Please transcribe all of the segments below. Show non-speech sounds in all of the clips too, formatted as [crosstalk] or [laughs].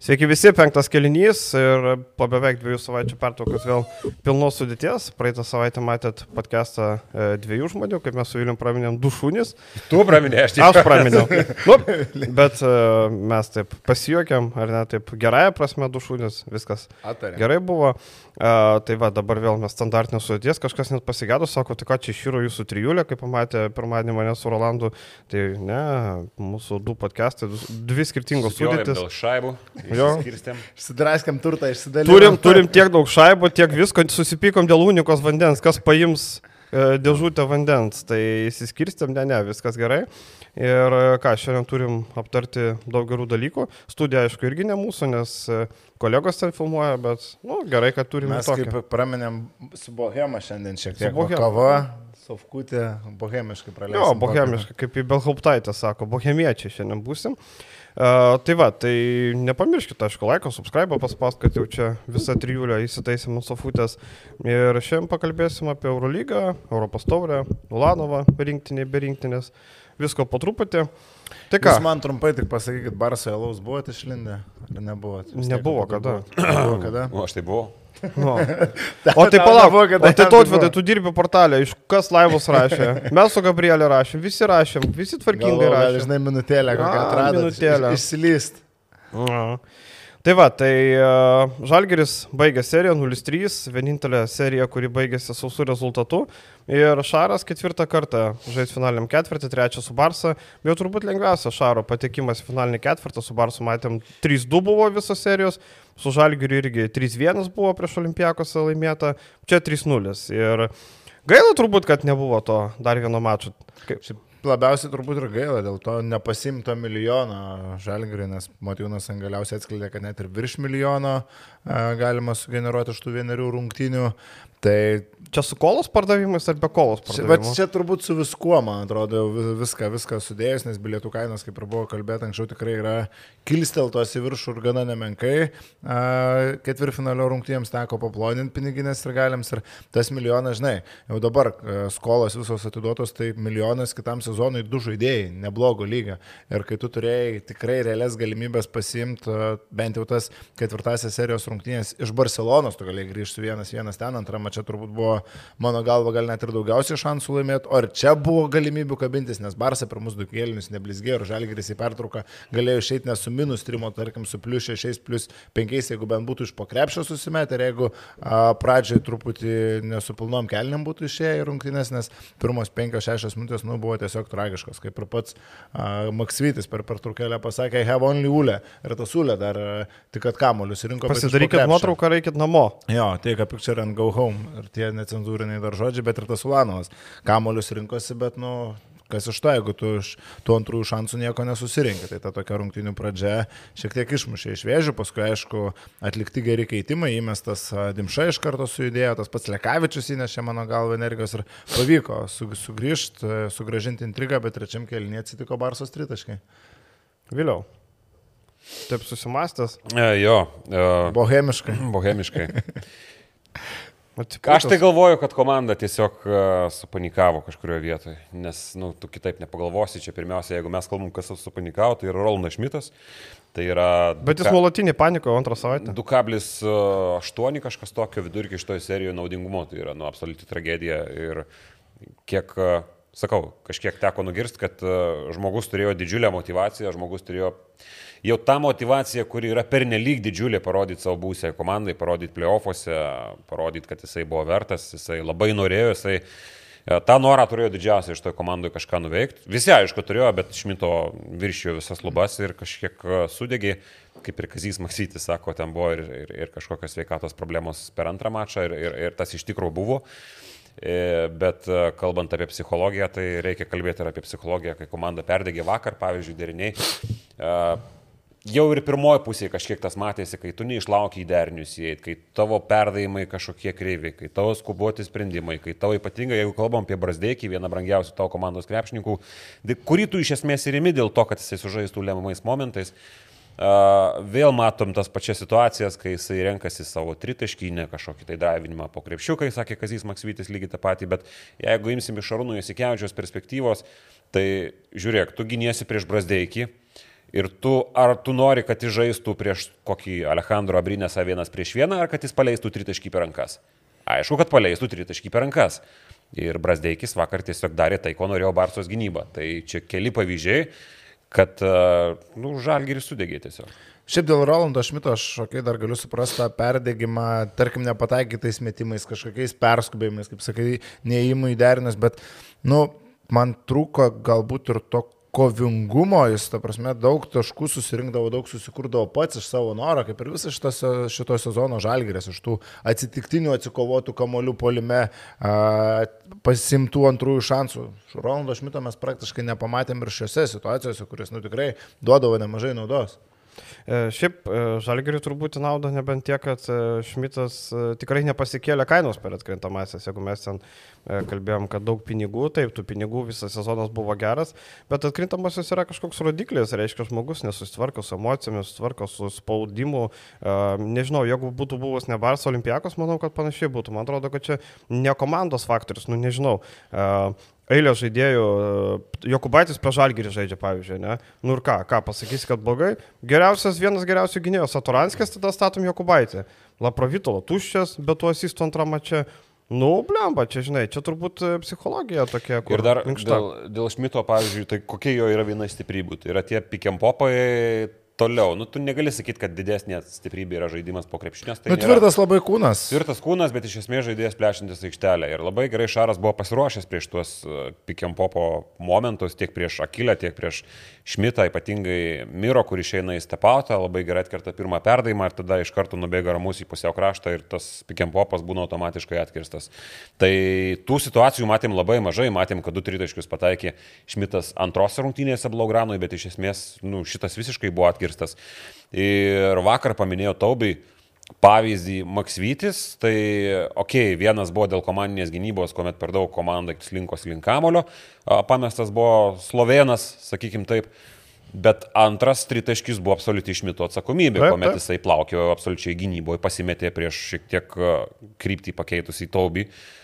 Sveiki visi, penktas kelinys ir po beveik dviejų savaičių pertraukos vėl pilnos sudėties. Praeitą savaitę matėt podcastą e, dviejų žmonių, kaip mes su Vilium praminėm du šunys. Tu praminė, aš tik. Aš praminėjau. nu, [laughs] bet e, mes taip pasijuokėm, ar ne, taip gerąją prasme du šunys, viskas Atarė. gerai buvo. E, tai va, dabar vėl mes standartinės sudėties, kažkas net pasigėdo, sako, tai ką čia išyro jūsų trijulė, kaip pamatė pirmadienį mane su Rolandu. Tai ne, mūsų du podcastai, dvi skirtingos Susipjovėm sudėtis. Dėl šaibų. Išsidraskėm turtą, išsidalinom. Turim, turim tiek daug šaibų, tiek visko, susipykom dėl unikos vandens, kas paims e, dėžutę vandens. Tai įsiskirstėm, ne, ne, viskas gerai. Ir e, ką, šiandien turim aptarti daug gerų dalykų. Studija, aišku, irgi ne mūsų, nes e, kolegos ten filmuoja, bet, na, nu, gerai, kad turime Mes tokią. kaip praminėm su Bohema šiandien šiek tiek. Bohema. Su Kava, sofkutė, bohemiškai praleidžiam. Jo, bohemiškai, kaip į Belhauptaitę sako, bohemiečiai šiandien būsim. Uh, tai va, tai nepamirškite, aišku, laiko, subscribe paspaust, kad jau čia visa trijulė įsitaisė mūsų futės. Ir šiandien pakalbėsim apie Eurolygą, Europos taurę, Ulanovą, rinktinį, be rinktinės, visko po truputį. Tai ką, Jūs man trumpai tik pasakykit, Barso Elaus buvote išlindę ar nebuvot? Vis tiek Nebuvo, abudu kada? Nebuvo kada? O aš tai buvau. [laughs] nu. o tai palauk, o tai buvo. tu dirbi portalė, iš kas laivus rašė? Mes su Gabrielė rašėm, visi rašėm, visi tvarkingai Galvoju, gal, rašė. žinai, minutėlę kokią A, atradot. minutėlę. iš- Išsilyst. Na. Tai va, tai uh, Žalgeris baigė seriją 0-3, vienintelė serija, kuri baigėsi sausų rezultatų. Ir Šaras ketvirtą kartą žais finaliniam ketvirtį, trečią su Barsa. Bet turbūt lengviausia Šaro patekimas į finalinį ketvirtą, su Barsu matėm 3-2 buvo visos serijos, su Žalgeriu irgi 3-1 buvo prieš Olimpijakos laimėta, čia 3-0. Ir gaila turbūt, kad nebuvo to dar vieno mačo. Kaip, labiausiai turbūt ir gaila dėl to nepasimto milijono žalgriui, nes Matijūnas galiausiai atskleidė, kad net ir virš milijono e, galima sugeneruoti iš tų vienerių rungtynių. Tai čia su kolos pardavimais ar be kolos Čia, bet pardavimais? čia turbūt su viskuo, man atrodo, viską, viską sudėjus, nes bilietų kainos, kaip ir buvo kalbėta anksčiau, tikrai yra kilsteltos į viršų ir gana nemenkai. Ketvirfinalio rungtynėms teko paploninti piniginės ir galiams ir tas milijonas, žinai, jau dabar skolos visos atiduotos, tai milijonas kitam sezonui du žaidėjai, neblogo lygio. Ir kai tu turėjai tikrai realias galimybės pasimti bent jau tas ketvirtasias serijos rungtynės iš Barcelonos, tu galėjai grįžti vienas vienas ten, antrame čia turbūt buvo mano galva gal net ir daugiausiai šansų laimėti, o ir čia buvo galimybių kabintis, nes Barsa pirmus du kėlinius neblizgėjo ir Žalgiris į pertrauką galėjo išeiti ne su minus trimo, tarkim, su plus šešiais, plus penkiais, jeigu bent būtų iš pokrepšio susimetę ir jeigu a, pradžiai truputį nesupilnom kelniam būtų išėję rungtynės, nes pirmos penkios šešios minutės nu, buvo tiesiog tragiškos, kaip ir pats a, Maksvitis per pertraukėlę pasakė, have only ulę ir tas ulė dar tik at kamolius rinko. Pasidarykit nuotrauką, reikit namo. Jo, take a picture and go home. Ir tie necenzūriniai dar žodžiai, bet ir tas Ulanovas. Kamolius rinkosi, bet, nu, kas iš to, jeigu tu iš tų antrųjų šansų nieko nesusirinkai. Tai ta tokia rungtinių pradžia šiek tiek išmušė iš vėžių, paskui, aišku, atlikti geri keitimai, įmestas Dimša iš karto sujudėjo, tas pats Lekavičius įnešė mano galvą energijos ir pavyko su, sugrįžti, sugražinti intrigą, bet trečiam kelniui atsitiko Barsos tritaškai. Vėliau. Taip susimastęs. E, jo, e, Bohemiškai. bohemiškai. [laughs] atsipūtęs. Aš tai galvoju, kad komanda tiesiog e, supanikavo kažkurioje vietoje, nes, nu, tu kitaip nepagalvosi, čia pirmiausia, jeigu mes kalbam, kas supanikavo, tai yra Rolnas Šmitas, tai yra... Bet jis nuolatinį paniko antrą savaitę. 2,8 kažkas tokio vidurkį iš toje serijoje naudingumo, tai yra, nu, absoliuti tragedija ir kiek, e, sakau, kažkiek teko nugirsti, kad e, žmogus turėjo didžiulę motivaciją, žmogus turėjo jau tą motivaciją, kuri yra pernelyg didžiulė, parodyti savo būsę komandai, parodyti playoffuose, parodyti, kad jisai buvo vertas, jisai labai norėjo, jisai e, tą norą turėjo didžiausiai iš to komandai kažką nuveikti. Visi, aišku, turėjo, bet Šmito viršijo visas lubas ir kažkiek e, sudegė, kaip ir Kazys Maksytis sako, ten buvo ir, ir, ir kažkokios sveikatos problemos per antrą mačą ir, ir, ir tas iš tikrųjų buvo. E, Bet kalbant apie psichologiją, tai reikia kalbėti ir apie psichologiją, kai komanda perdegė vakar, pavyzdžiui, deriniai. Jau ir pirmoji pusė kažkiek tas matėsi, kai tu neišlaukiai derinius įeit, kai tavo perdavimai kažkokie kreiviai, kai tavo skubuoti sprendimai, kai tavo ypatingai, jeigu kalbam apie Brasdėkį, vieną brangiausių tavo komandos krepšininkų, kurį tu iš esmės ir imi dėl to, kad jisai sužaistų lemiamais momentais. Uh, vėl matom tas pačias situacijas, kai jisai renkasi savo tritaškynę, kažkokį tai davinimą po krepšiukai, sakė Kazys Maksvytis lygiai tą patį, bet jeigu imsim iš Šarūnų Jasikevičios perspektyvos, tai žiūrėk, tu giniesi prieš Brasdeikį Ir tu, ar tu nori, kad jis žaistų prieš kokį Alejandro Abrinėsą vienas prieš vieną, ar kad jis paleistų tritaškį per rankas? Aišku, kad paleistų tritaškį per rankas. Ir Brasdeikis vakar tiesiog darė tai, ko norėjo Barsos gynyba. Tai čia keli pavyzdžiai, kad nu, žalgeris sudegė tiesiog. Šiaip dėl Rolando Šmito aš okay, dar galiu suprasti tą perdėgymą, tarkim, nepataikytais metimais, kažkokiais perskubėjimais, kaip sakai, neįimų įderinęs, bet, nu, man trūko galbūt ir to kovingumo, jis, ta prasme, daug taškų susirinkdavo, daug susikurdavo pats iš savo noro, kaip ir visas šitas, šito sezono žalgerės, iš tų atsitiktinių atsikovotų kamolių polime, pasimtų antrųjų šansų. Rolando Šmito mes praktiškai nepamatėm ir šiose situacijose, kurias, nu, tikrai duodavo nemažai naudos. E, šiaip e, žalgeriui turbūt nauda nebent tiek, kad e, Šmitas tikrai nepasikėlė kainos per atkrintamasias, jeigu mes ten kalbėjom, kad daug pinigų, taip, tų pinigų visas sezonas buvo geras, bet atkrintamasias yra kažkoks rodiklis, reiškia, žmogus nesusitvarko su emocijomis, susitvarko su spaudimu. Nežinau, jeigu būtų buvęs ne Bars Olimpijakos, manau, kad panašiai būtų. Man atrodo, kad čia ne komandos faktorius, nu nežinau eilė žaidėjų, Jokubaitis prie Žalgirį žaidžia, pavyzdžiui, ne? Nu ir ką, ką pasakysi, kad blogai? Geriausias, vienas geriausių gynėjų, Saturanskis, tada statom Jokubaitį. Laprovitolo tuščias, bet tu asistų antrą mačią. Nu, blemba, čia žinai, čia turbūt e, psichologija tokia. Ir dar minkšta. dėl, dėl Šmito, pavyzdžiui, tai kokie jo yra viena stiprybų. Tai yra tie pikiampopai, toliau. Nu, tu negali sakyti, kad didesnė stiprybė yra žaidimas po krepšinės. Tai nu, tvirtas nėra. labai kūnas. Tvirtas kūnas, bet iš esmės žaidėjas plešintis aikštelę. Ir labai gerai Šaras buvo pasiruošęs prieš tuos e, pikiam popo momentus, tiek prieš Akilę, tiek prieš Šmitą, ypatingai Miro, kur išeina į stepautą, labai gerai atkerta pirmą perdavimą ir tada iš karto nubėga ramus į pusiau kraštą ir tas pikiam popas būna automatiškai atkirstas. Tai tų situacijų matėm labai mažai, matėm, kad du tritaškius pataikė Šmitas antrose rungtynėse Blaugranui, bet iš esmės nu, šitas visiškai buvo atkirstas pakirstas. Ir vakar paminėjo Taubai pavyzdį Maksvytis, tai okei, okay, vienas buvo dėl komandinės gynybos, kuomet per daug komanda slinkos link kamulio, pamestas buvo Slovenas, sakykim taip, bet antras tritaškis buvo absoliučiai išmito atsakomybė, kuomet jisai plaukio absoliučiai gynyboje, pasimetė prieš šiek tiek kryptį pakeitusį Taubį. Uh,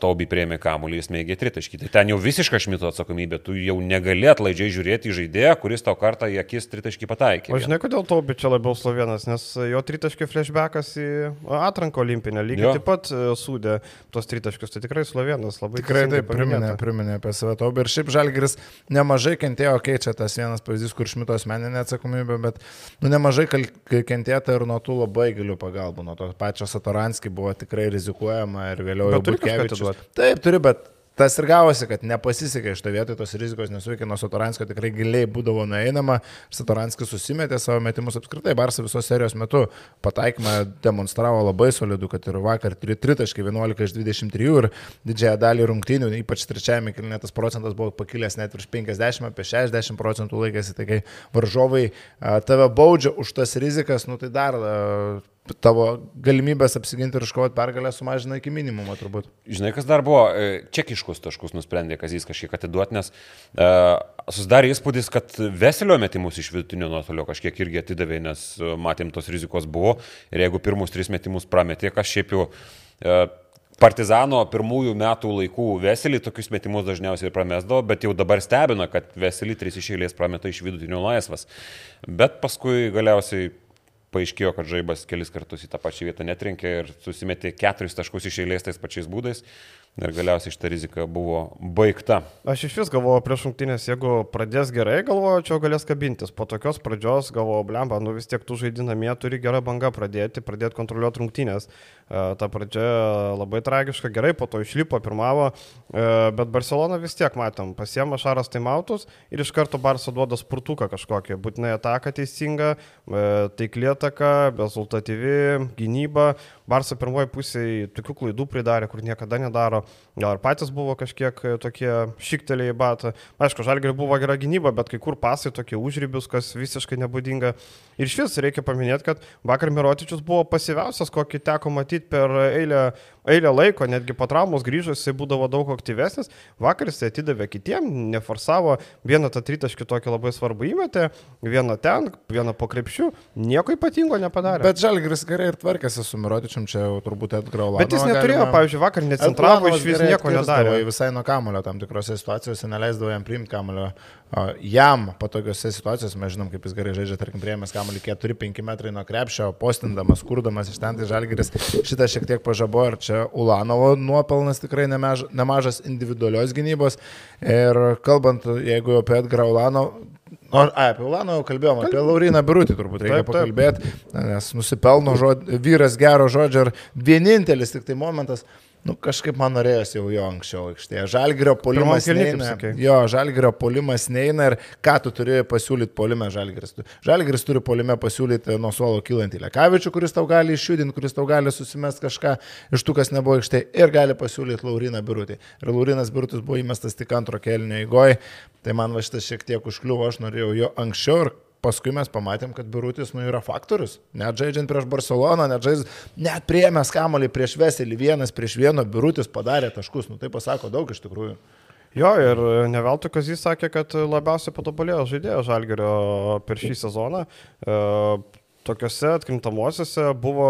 Taubi prieimė kamuolį, jis mėgė tritaškį. Tai ten jau visiška šmito atsakomybė, tu jau negali atlaidžiai žiūrėti į žaidėją, kuris tau kartą į akis tritaškį pataikė. O žinai, kodėl Taubi čia labiau slovėnas, nes jo tritaškį flashbackas į atranko olimpinę lygiai jo. taip pat e, sūdė tos tritaškius, tai tikrai slovėnas labai tikrai taip priminė, priminė apie save Taubi ir šiaip Žalgiris nemažai kentėjo, okei, okay, čia tas vienas pavyzdys, kur šmito asmeninė atsakomybė, bet nu, nemažai kentėta ir nuo tų labai gilių pagalbų, nuo to pačio Satoranskį buvo tikrai rizikuojama ir vėliau bet atiduoti. Taip, turi, bet tas ir gavosi, kad nepasisekė iš to vietoj, tos rizikos nesuveikė, nuo Satoranskio tikrai giliai būdavo nueinama, Satoranskis susimetė savo metimus apskritai, Barsa visos serijos metu pataikymą demonstravo labai solidų, kad ir vakar 3.11 iš 23 ir didžiąją dalį rungtynių, ypač trečiajame kilnėtas procentas buvo pakilęs net virš 50, apie 60 procentų laikėsi, tai kai varžovai tave baudžia už tas rizikas, nu tai dar tavo galimybės apsiginti ir iškovoti pergalę sumažina iki minimumo turbūt. Žinai, kas dar buvo, e, čekiškus taškus nusprendė Kazys kažkiek atiduoti, nes uh, susidarė įspūdis, kad Veselio metimus iš vidutinio nuotolio kažkiek irgi atidavė, nes e, matėm tos rizikos buvo ir jeigu pirmus tris metimus prametė, kas šiaip jau uh, Partizano pirmųjų metų laikų Veselį tokius metimus dažniausiai pramesdavo, bet jau dabar stebina, kad Veselį tris išėlės prameta iš vidutinio laisvas. Bet paskui galiausiai paaiškėjo, kad žaibas kelis kartus į tą pačią vietą netrenkė ir susimetė keturis taškus iš eilės tais pačiais būdais ir galiausiai šitą riziką buvo baigta. Aš iš vis galvoju prieš šimtinės, jeigu pradės gerai, galvoju, čia galės kabintis. Po tokios pradžios galvoju, blemba, nu vis tiek tu žaidinamie turi gerą bangą pradėti, pradėti kontroliuoti rungtynės. Ta pradžia labai tragiška, gerai, po to išlipo, pirmavo, bet Barcelona vis tiek matom, pasiema Šaras taimautus ir iš karto Barça duoda spurtuką kažkokį, būtinai ataka teisinga, taikli ataka, rezultatyvi, gynyba. Barça pirmoji pusėje tokių klaidų pridarė, kur niekada nedaro. Gal ir patys buvo kažkiek tokie šikteliai batą. Aišku, žalgeriai buvo gera gynyba, bet kai kur pasai tokie užrybius, kas visiškai nebūdinga. Ir iš vis reikia paminėti, kad vakar Mirotičius buvo pasyviausias, kokį teko matyti per eilę, eilę laiko, netgi po traumos grįžus jisai būdavo daug aktyvesnis, vakar jisai atidavė kitiem, neforsavo, vieną tą tritaškį tokį labai svarbu įmetė, vieną ten, vieną po krepšių, nieko ypatingo nepadarė. Bet Žalgris gerai ir tvarkėsi su Mirotičium, čia jau turbūt atgraulo. Bet jis neturėjo, galima... pavyzdžiui, vakar necentravo iš vis nieko nedarė. Visai nuo kamulio tam tikrose situacijose neleisdavo jam priimti kamulio. O Jam patogiose situacijose, mes žinom, kaip jis gerai žaidžia, tarkim, priėmęs kamulį 4-5 metrai nuo krepšio, postindamas, kurdamas iš ten, tai žalgeris šitą šiek tiek pažabo ir čia Ulanovo nuopelnas tikrai nemaž, nemažas individualios gynybos. Ir kalbant, jeigu apie Edgarą Ulano, Nu, ai, apie Ulaną jau kalbėjom, apie Lauriną Birutį turbūt reikia Taip, taip. pakalbėti, nes nusipelno žod, vyras gero žodžio ir vienintelis tik tai momentas, nu kažkaip man norėjosi jau jo anksčiau aikštėje. Žalgirio polimas neina. Jo, žalgirio polimas neina ir ką tu turi pasiūlyti polime žalgiris. Žalgiris turi polime pasiūlyti nuo suolo kylantį Lekavičių, kuris tau gali išjudinti, kuris tau gali susimest kažką iš tų, kas nebuvo aikštėje ir gali pasiūlyti Lauriną Birutį. Ir Laurinas Birutis buvo įmestas tik antro kelnio įgoje, tai man va šitas šiek tiek užkliuvo, aš norėjau jo anksčiau ir Paskui mes pamatėm, kad Birutis nu, yra faktorius. Net žaidžiant prieš Barceloną, net, žais, net prieėmęs kamolį prieš Veselį, vienas prieš vieno, Birutis padarė taškus. Nu, tai pasako daug iš tikrųjų. Jo, ir ne veltui Kazys sakė, kad labiausiai patobulėjo žaidėjas Žalgerio per šį sezoną. E, Tokiuose atkrintamosiuose buvo,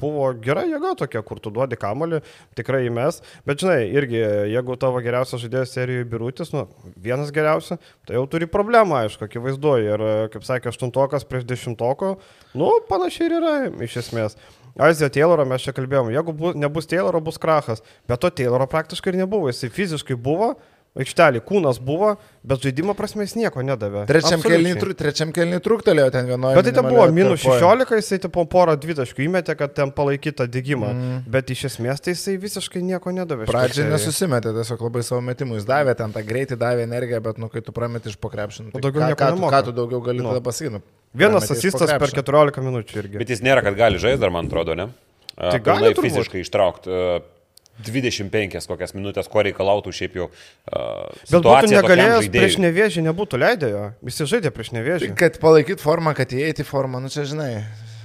buvo gera jėga tokia, kur tu duodi kamolį, tikrai įmes. Bet žinai, irgi, jeigu tavo geriausias žaidėjas serijoje birutis, nu, vienas geriausias, tai jau turi problemą, aišku, akivaizdu. Ir, kaip sakė, aštuntokas prieš dešimtoko, nu, panašiai ir yra, iš esmės. Azija Tayloro mes čia kalbėjom, jeigu bu, nebus Tayloro, bus krachas. Bet to Tayloro praktiškai ir nebuvo, jisai fiziškai buvo, aikštelį kūnas buvo, bet žaidimo prasme jis nieko nedavė. Trečiam Absoliučiai. kelniui truktelėjo ten vienoje. Bet tai ten buvo minus 16, jisai tipo porą dvitaškių įmetė, kad ten palaikytą dygimą. Mm. Bet iš esmės tai jisai visiškai nieko nedavė. Pradžiai nesusimetė, tiesiog labai savo metimų jis davė, ten tą greitį davė energiją, bet, nu, kai tu prameti iš pokrepšinų, tai daugiau ką, nieko ką, tu, ką tu daugiau gali Nu. tada pasakyti? Nu, Vienas po asistas per krepšio. 14 minučių irgi. Bet jis nėra, kad gali žaisti dar, man atrodo, ne? Tai gali fiziškai ištraukti. 25 kokias minutės, ko reikalautų šiaip jau. Uh, Bet būtų negalėjęs prieš nevėžį, nebūtų leidę jo. Visi žaidė prieš nevėžį. Kad palaikyt formą, kad įeiti formą, nu čia žinai,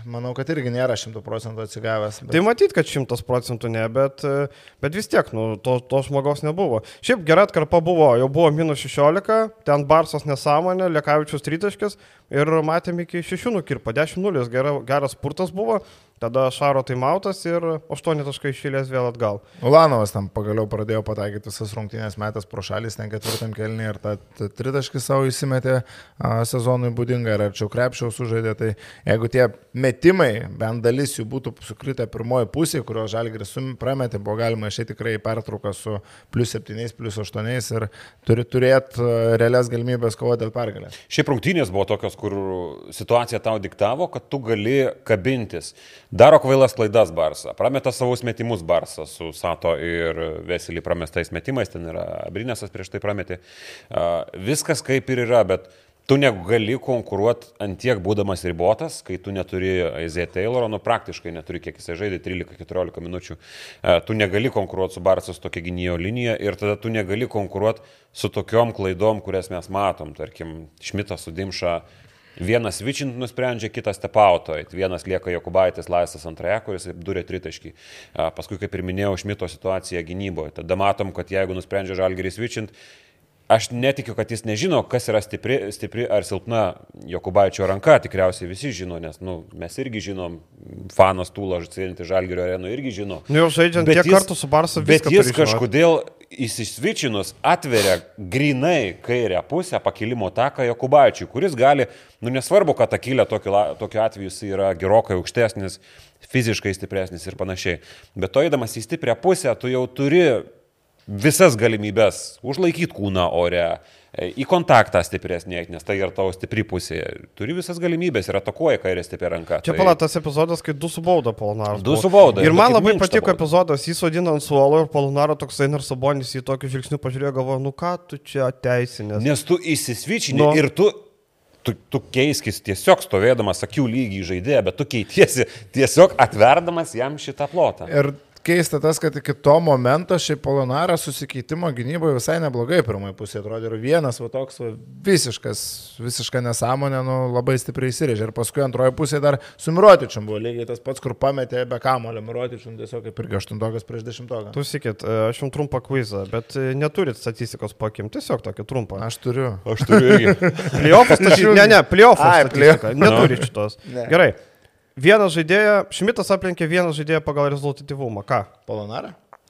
manau, kad irgi nėra šimtų procentų atsigavęs. Bet... Tai matyt, kad šimtas procentų ne, bet, e, bet vis tiek, nu, to, to žmogaus nebuvo. Šiaip gera atkarpa buvo, jau buvo minus 16, ten Barsas nesąmonė, Lekavičius tritaškis ir matėm iki 6 nukirpo, 10-0, gera, geras spurtas buvo, tada Šaro taimautas ir 8 taškai išėlės vėl atgal. Ulanovas tam pagaliau pradėjo pataikyti visas rungtynės metas pro šalis, ten ketvirtam kelnį ir tą tritaškį savo įsimetė a, sezonui būdingą ir arčiau krepšio sužaidė. Tai jeigu tie metimai, bent dalis jų būtų sukritę pirmoji pusė, kurio žalgris prametė, buvo galima išėti tikrai į pertrauką su plus 7, plus 8 ir turi turėti realias galimybės kovoti dėl pergalės. Šiaip rungtynės buvo tokios, kur situacija tau diktavo, kad tu gali kabintis. Daro kvailas klaidas Barsą, prameta savus metimus Barsą su Sato ir Veselį pramestais metimais, ten yra Brinėsas prieš tai prametė. Viskas kaip ir yra, bet tu negali konkuruoti ant tiek būdamas ribotas, kai tu neturi Aizė Tayloro, nu praktiškai neturi, kiek jisai žaidė, 13-14 minučių. Tu negali konkuruoti su Barsas tokia gynėjo linija ir tada tu negali konkuruoti su tokiom klaidom, kurias mes matom. Tarkim, Šmitas su Dimša Vienas vičint nusprendžia, kitas tepauto. Vienas lieka Jokubaitis laisvas antraje, kuris durė tritaškį. Paskui, kaip ir minėjau, Šmito situacija gynyboje. Tada matom, kad jeigu nusprendžia Žalgeris vičint, aš netikiu, kad jis nežino, kas yra stipri, stipri ar silpna Jokubaičio ranka. Tikriausiai visi žino, nes nu, mes irgi žinom, fanas Tūlo žaidžiantį Žalgerio areną irgi žino. Nu jau žaidžiant Bet tiek jis- kartų su Barsu Bet viską jis turi žinot. kažkodėl įsisvičinus atveria grinai kairę pusę pakilimo taką Jokubaičiui, kuris gali, nu nesvarbu, kad akylė tokiu, tokiu atveju jis yra gerokai aukštesnis, fiziškai stipresnis ir panašiai. Bet to eidamas į stiprią pusę, tu jau turi visas galimybės užlaikyti kūną ore, į kontaktą stipresnė, nes tai yra tavo stipri pusė. Turi visas galimybės ir atakuoja kairė stipri ranka. Čia Tai- pala tas epizodas, kai du su bauda Polonaras. Du buvo. su bauda, Ir man labai patiko baudą. epizodas, jis sodina ant suolo ir Polonaro toksai narsabonis į tokius žvilgsnius pažiūrėjo, galvoju, nu ką tu čia teisinės. Nes tu įsisvičini Nu. ir tu, tu, tu keiskis tiesiog stovėdamas akių lygiai žaidėją, bet tu keitiesi tiesiog atverdamas jam šitą plotą. Ir keista tas, kad iki to momento šiaip Polonaras susikeitimo gynyboje visai neblogai pirmoji pusė atrodė. Ir vienas va toks va, visiškas, visiška nesąmonė, nu, labai stipriai įsirėžė. Ir paskui antroji pusė dar su Mirotičium buvo lygiai tas pats, kur pametė be kamulio Mirotičium tiesiog kaip ir aštuntokas prieš dešimtoką. Klausykit, e, aš jums trumpą kvizą, bet e, neturit statistikos pakim, tiesiog tokį trumpą. Aš turiu. Aš turiu irgi. Pliofas, [laughs] ne, ne, pliofas. Ai, playoff. Neturi šitos. Ne. Gerai. Vienas žaidėjas, Šmitas aplenkė vieną žaidėją pagal rezultatyvumą. Ką? Polonarą?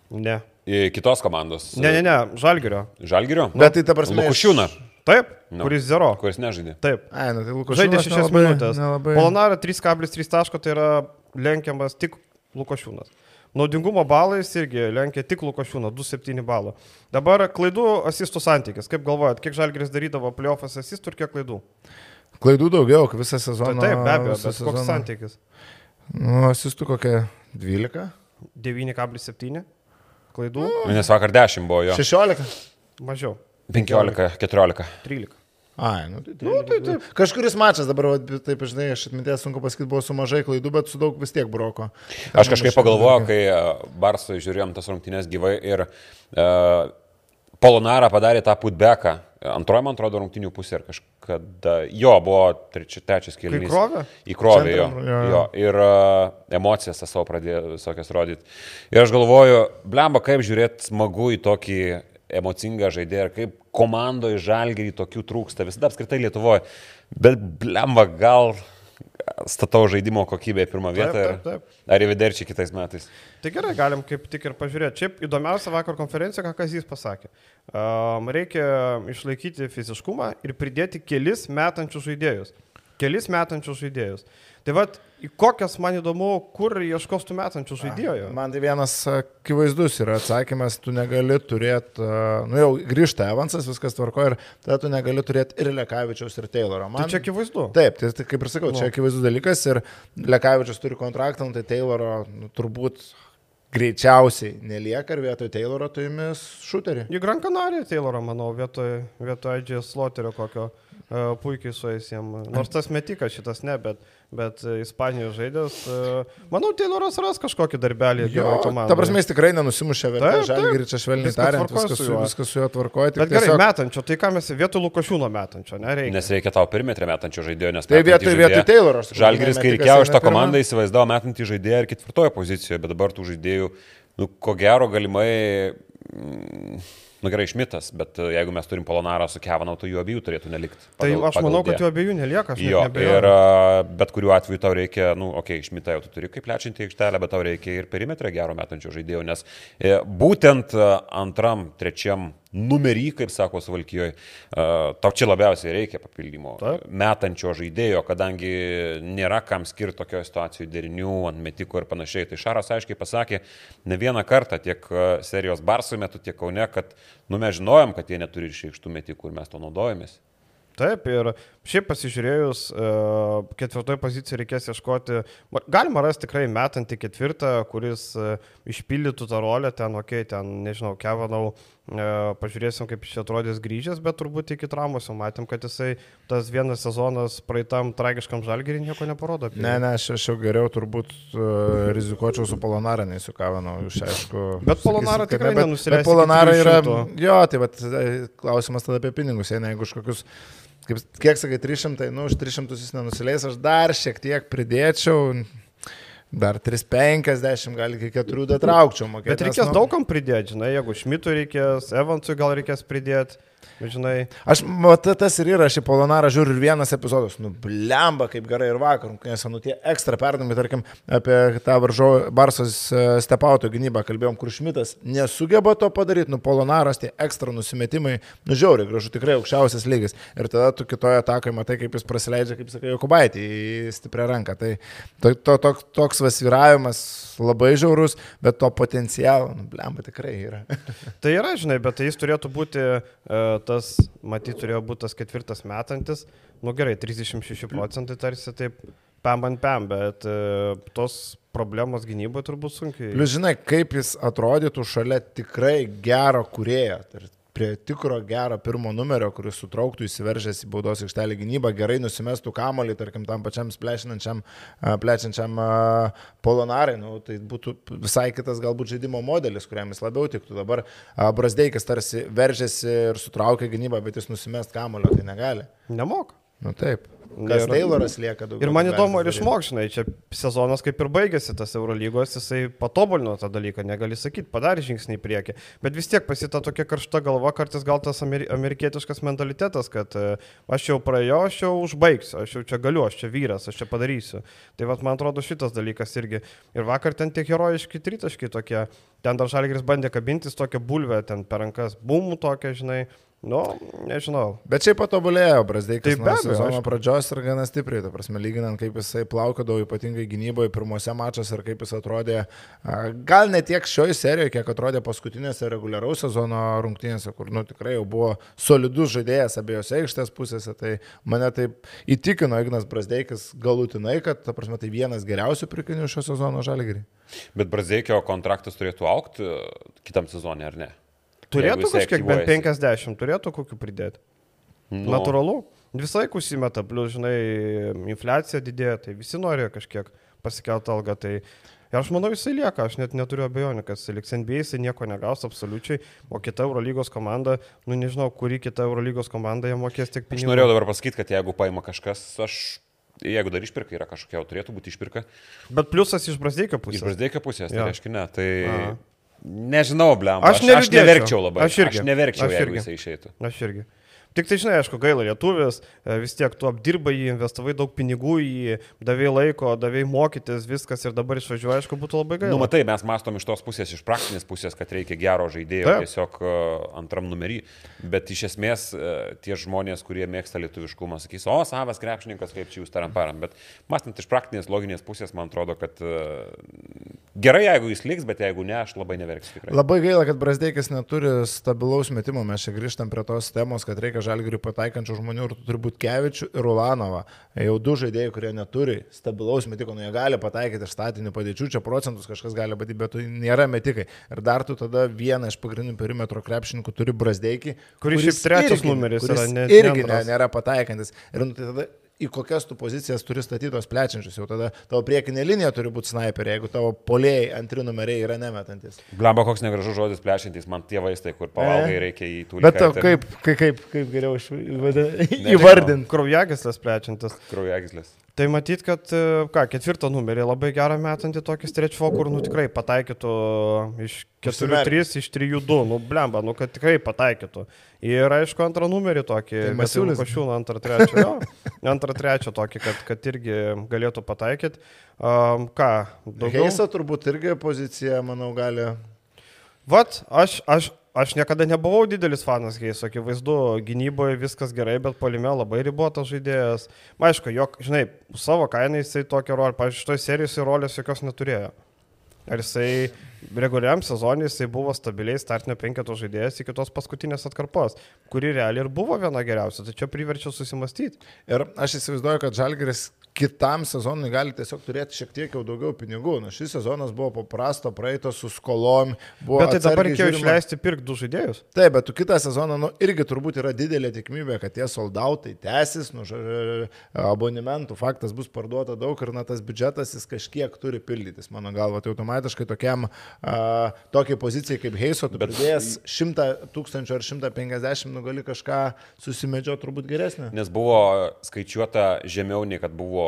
Ne. Į kitos komandos. Ne, ne, ne, Žalgirio. Žalgirio? Bet tai ta prasme Lukušiūną, Taip, Nu. kuris zero. kuris nežaidė. Taip. Ai, nu tai Lukas Žaidė 6 minutės. Nelabai... Polonara 3,3 taško tai yra lenkiamas tik Lukošiūnas. Naudingumo balais irgi lenkia tik Lukošiūną, 2,7 balo. Dabar klaidų asistų santykis. Kaip galvojat, kiek Žalgiris darydavo playoffas asistų ir kiek klaidų? Klaidų daugiau, kaip visą Tai sezoną. taip, be abejo, bet koks sezoną. santykis? Nu, asistų kokia 12? 9,7 klaidų, Nes vakar 10 buvo jo. 16? mažiau. 15, 14. 13. Ai, nu tai, nu, tai taip. Kažkuris mačas dabar, va, taip žinai, aš atminties sunku pasakyti, buvo su mažai klaidų, bet su daug vis tiek broko. Aš kažkaip pagalvojau, kai e, Barsui žiūrėjom tas rungtynės gyvai ir uh, Polonara padarė tą putbeką. Antroji, man atrodo, rungtynių pusė ir kažkada. Jo, buvo treči, trečias kėlinys. įkrovė? Įkrovė jo, jo. jo. Ir uh, emocijas tas savo pradėjo visokias rodyti. Ir aš galvoju, blemba, kaip žiūrėti smagu į tokį emocingą žaidėją ir kaip komandoje žalgerį tokių trūksta. Visada apskritai Lietuvoje. Bet blemba, gal statau žaidimo kokybę į pirmą vietą. taip, ir- taip. Ar į viderčią kitais metais? Tai gerai, galim kaip tik ir pažiūrėti. Šiaip įdomiausia vakar konferencija, ką Kazys pasakė. Um, reikia išlaikyti fiziškumą ir pridėti kelis metančius žaidėjus. Kelis metančius žaidėjus. Tai vad, į kokias man įdomu, kur ieškos tų metančių žaidėjų. Man tai vienas akivaizdus yra atsakymas, tu negali turėti, nu jau grįžta Evansas, viskas tvarko ir tada tu negali turėti ir Lekavičiaus, ir Tayloro. Man, Tai čia akivaizdu. Taip, tai, tai kaip ir sakau, Nu. čia akivaizdus dalykas ir Lekavičius turi kontraktą, nu, tai Tayloro nu, turbūt greičiausiai nelieka ir vietoj Tayloro tu jumis šuterį. Į Gran Canaria Taylorą, manau, vietoj, vietoj Adžio Sloterio kokio puikiai su jais jiem. Nors tas metikas šitas ne, bet, bet Ispanijos žaidėjas. Manau, Tayloras ras kažkokį darbelį geroj komandai. ta prasme, jis tikrai nenusimušė vertę, žalgi ir čia švelniai Viskas tariant, viskas su viskas su juo tvarkoja. Bet gerai, metančio, tai ką mes vietoj Lukošiūno metančio, nereikia. Nes reikia tau perimetrę metančio žaidėjo, nes... Tai vietoj, vietoj Tayloro. Žalgiris, kai reikėjo iš eina tą komandą, įsivaizdavo metantį žaidėją ir ketvirtoje pozicijoje, bet dabar tų žaidėjų, nu, ko gero, galimai, mm, nu gerai, išmitas, bet e, jeigu mes turim Polonarą su Kevanau, tai jų abiejų turėtų nelikti. Tai aš manau, D. kad jų abiejų nelieka. Jo, ir a, bet kuriuo atveju tau reikia, nu, okei, okay, išmitą jau tu turi kaip plečianti aikštelę, bet tau reikia ir perimetrą gero metančio žaidėjo, nes e, būtent antram, trečiam numerį, kaip sako Suvalkijoje, tau čia labiausiai reikia papildymo Taip. metančio žaidėjo, kadangi nėra kam skirti tokio situacijų derinių, ant metiko ir panašiai. Tai Šaras aiškiai pasakė ne vieną kartą tiek serijos Barsų metu, tiek Kaune, kad nu, mes žinojom, kad jie neturi išreikštų metikų ir mes to naudojomės. Taip, ir šiaip pasižiūrėjus, ketvirtoje pozicijoje reikės ieškoti, ma- galima rasti tikrai metantį ketvirtą, kuris išpildytų tą rolę, ten, okei, okay, ten, nežinau, Kevanau, e, pažiūrėsim, kaip jis atrodys grįžęs, bet turbūt iki traumos jau matėm, kad jisai tas vienas sezonas praeitam tragiškam žalgerį nieko neparodo. apie Ne, ne, aš, aš jau geriau turbūt uh, rizikuočiau su Polonara, nei su Kavanu, jūs aišku. Bet Polonara tikrai ne, nenusileis Bet Polonara yra, 300. jo, tai vat, e, klausimas tada apie pinigus, jei ne, jeigu už kokius, kaip, kiek sakai, 300, nu, už 300 jis nenusileis, aš dar šiek tiek pridėčiau. Dar 350, gal iki 4 datraukčiau mokėti. Bet reikės daugam pridėti, žinai, jeigu Šmitui reikės, Evansui gal reikės pridėti, žinai. Aš, mat, tas ir yra, aš į Polonarą žiūriu ir vienas epizodas, nu, blemba, kaip gerai ir vakar, nes, nu, tie ekstra perdami, tarkim, apie tą varžo Barsos e, stepauto gynybą kalbėjom, kur Šmitas nesugeba to padaryti, nu, Polonaras, tie ekstra nusimetimai, nu, žiauriai, gražu, tikrai aukščiausias lygis. Ir tada tu kitoje atakoje matai, kaip jis praleidžia, kaip sakai, Jokubaitį į stiprią ranką. Tai to, to, to, toks vasviravimas labai žiaurus, bet to potencialo, nu, blemba, tikrai yra. Tai yra, žinai, bet tai jis turėtų būti e, tas, matyt, turėjo būti tas ketvirtas metantis. Nu gerai, 36 procentai tarsi taip pam ant pam, bet e, tos problemos gynyboje turbūt sunkiai. Plius žinai, kaip jis atrodytų šalia tikrai gero kurėjo. Prie tikro gero pirmo numerio, kuris sutrauktų įsiveržęs į baudos aikštelį gynybą, gerai nusimestų kamolį, tarkim, tam pačiam plešinančiam, plečiančiam polonarai, nu, tai būtų visai kitas galbūt žaidimo modelis, kuriam jis labiau tiktų. Dabar a, Brasdeikis tarsi veržėsi ir sutraukė gynybą, bet jis nusimest kamolio, tai negali. Nemok. Nu taip. Kas Tayloras lieka daugiau. Ir man įdomu, ar galim išmok, žinai, čia sezonas kaip ir baigėsi tas Eurolygos, jisai patobulino tą dalyką, negali sakyti, padarė žingsnį į priekį. Bet vis tiek pasita tokia karšta galva, kartais gal tas ameri amerikietiškas mentalitetas, kad e, aš jau praėjau, aš jau užbaigsiu, aš jau čia galiu, aš čia vyras, aš čia padarysiu. Tai vad, man atrodo, šitas dalykas irgi. Ir vakar ten tie herojiški tritaškai tokie, ten dar Žalgris bandė kabintis tokią bulvę, ten per rankas, bumų tokią, žinai. Nu, nežinau. Bet šiaip patobulėjo Brasdeikas Taip, nuo be abejo, sezono pradžios ir gana stipriai, ta prasme, lyginant kaip jisai plaukodavo ypatingai gynyboje pirmose mačiuose ir kaip jis atrodė, a, gal ne tiek šioje serijoje, kiek atrodė paskutinėse reguliaraus sezono rungtynėse, kur nu, tikrai jau buvo solidus žaidėjas abiejose aikštės pusėse, tai mane taip įtikino Ignas Brasdeikas galutinai, kad, ta prasme, tai vienas geriausių pirkinių šio sezono žalgerį. Bet Brazeikio kontraktas turėtų aukti e, kitam sezonui, ar ne? Turėtų kažkiek bent aktyvuojasi. 50, turėtų kokių pridėti. Nu, Natūralu. Visą laiką užsimeta, plus, žinai, infliacija didėja, tai visi nori kažkiek pasikelti algą. Tai... Ir aš manau, jisai lieka, aš net neturiu abejonių, kad jisai liks NBA, jisai nieko negaus absoliučiai, o kita Eurolygos komanda, nu nežinau, kuri kita Eurolygos komanda jam mokės tiek Aš pinigų. norėjau dabar pasakyti, kad jeigu paima kažkas, aš, jeigu dar išpirka, yra kažkokia, turėtų būti išpirka. Bet pliusas iš Brasdeikio Iš pusės. Brasdeikio pusės, tai reiškia ne. Tai Aha. Nežinau, blem. Aš aš neliūdėčiau. neverkčiau labai. Aš irgi. Aš neverkčiau, Aš jeigu irgi. jisai išeitų. Aš irgi. Tik tai, žinai, aišku, gaila lietuvis, e, vis tiek tu apdirbai jį, investavai daug pinigų į jį, davai laiko, davai mokytis, viskas ir dabar išvažiuoji, aišku, būtų labai gaila. Nu, matai, mes mastom iš tos pusės, iš praktinės pusės, kad reikia gero žaidėjo Taip. tiesiog uh, antram numerį. Bet iš esmės uh, tie žmonės, kurie mėgsta lietuviškumą, sakys, o, savas krepšininkas, kaip čia jūs taram param. Bet mastant iš praktinės, loginės pusės, man atrodo, kad gerai, jeigu jis liks, bet jeigu ne, aš labai neverksiu tikrai. Labai gaila, kad Brasdeikas neturi stabilaus metimo. Mes čia grįžtam prie tos temos, kad reikia žalgiriui pataikančių žmonių ir turbūt Kevičių ir Ulanovą. Jau du žaidėjai, kurie neturi stabilaus metiko, nu jie gali pataikyti iš statinių padėčių, čia procentus kažkas gali badyti, bet tai nėra metikai. Ir dar tu tada vieną iš pagrindinių perimetro krepšininkų turi Brasdeikį, Kuris šiaip trečias numeris kuris yra, ne- irgi ne nėra pataikantis. Ir nu, tai tada į kokias tu pozicijas turi statytos plečiančius. Jau tada tavo priekinė linija turi būti sniperė, jeigu tavo polėjai antri numeriai yra nemetantis. Glemba koks negražus žodis plešintis, man tie vaistai, kur pavalgai reikia į tų Bet tau kaip, kaip, kaip, kaip geriau įvardinti? Kraujagislės plečiantis. Kraujagislės. Tai matyt, kad, e, ką, ketvirtą numerį labai gerą metantį tokį strečio, kur, nu, tikrai pataikytų iš 4-3, iš 3-2, nu, blemba, nu, kad tikrai pataikytų. Ir, aišku, antrą numerį tokį, Tai tai Masiulis. Košiūną, antrą, trečią, jo, [laughs] antrą, trečią tokį, kad, kad irgi galėtų pataikyti. Um, ką, daugiau? Heisa turbūt irgi pozicija, manau, gali. Vat, aš, aš, aš niekada nebuvau didelis fanas Heiso, akivaizdu, gynyboje viskas gerai, bet polime labai ribotas žaidėjas. Ma, Aišku, jog, žinai, savo kainą jisai tokią rolę, pavyzdžiui, šitoje serijoje rolės jokios neturėjo. Ar jisai reguliariam sezonui jisai buvo stabiliai startinio penketo žaidėjas iki tos paskutinės atkarpos, kuri realiai ir buvo viena geriausia, tai čia priverčia susimastyti. Ir aš įsivaizduoju, kad Žalgeris kitam sezonui gali tiesiog turėti šiek tiek jau daugiau pinigų. Na, šis sezonas buvo paprasto, praeito su skolom. Buvo Bet tai dabar reikėjo žiūrima- išleisti pirkti du žaidėjus. Taip, bet tu kitą sezoną, nu, irgi turbūt yra didelė tikimybė, kad tie soldautai tęsis, nu, abonementų faktas bus parduota daug ir na, tas biudžetas jis kažkiek turi pildytis, mano galva. Tai automatiškai tokiam, a, tokiai pozicijai kaip Heiso, tu Bet- pridėjęs 100 tūkstančių ar 150, nu, gali kažką susimedžio turbūt geresnį. Nes buvo skaičiuota žemiau nei kad buvo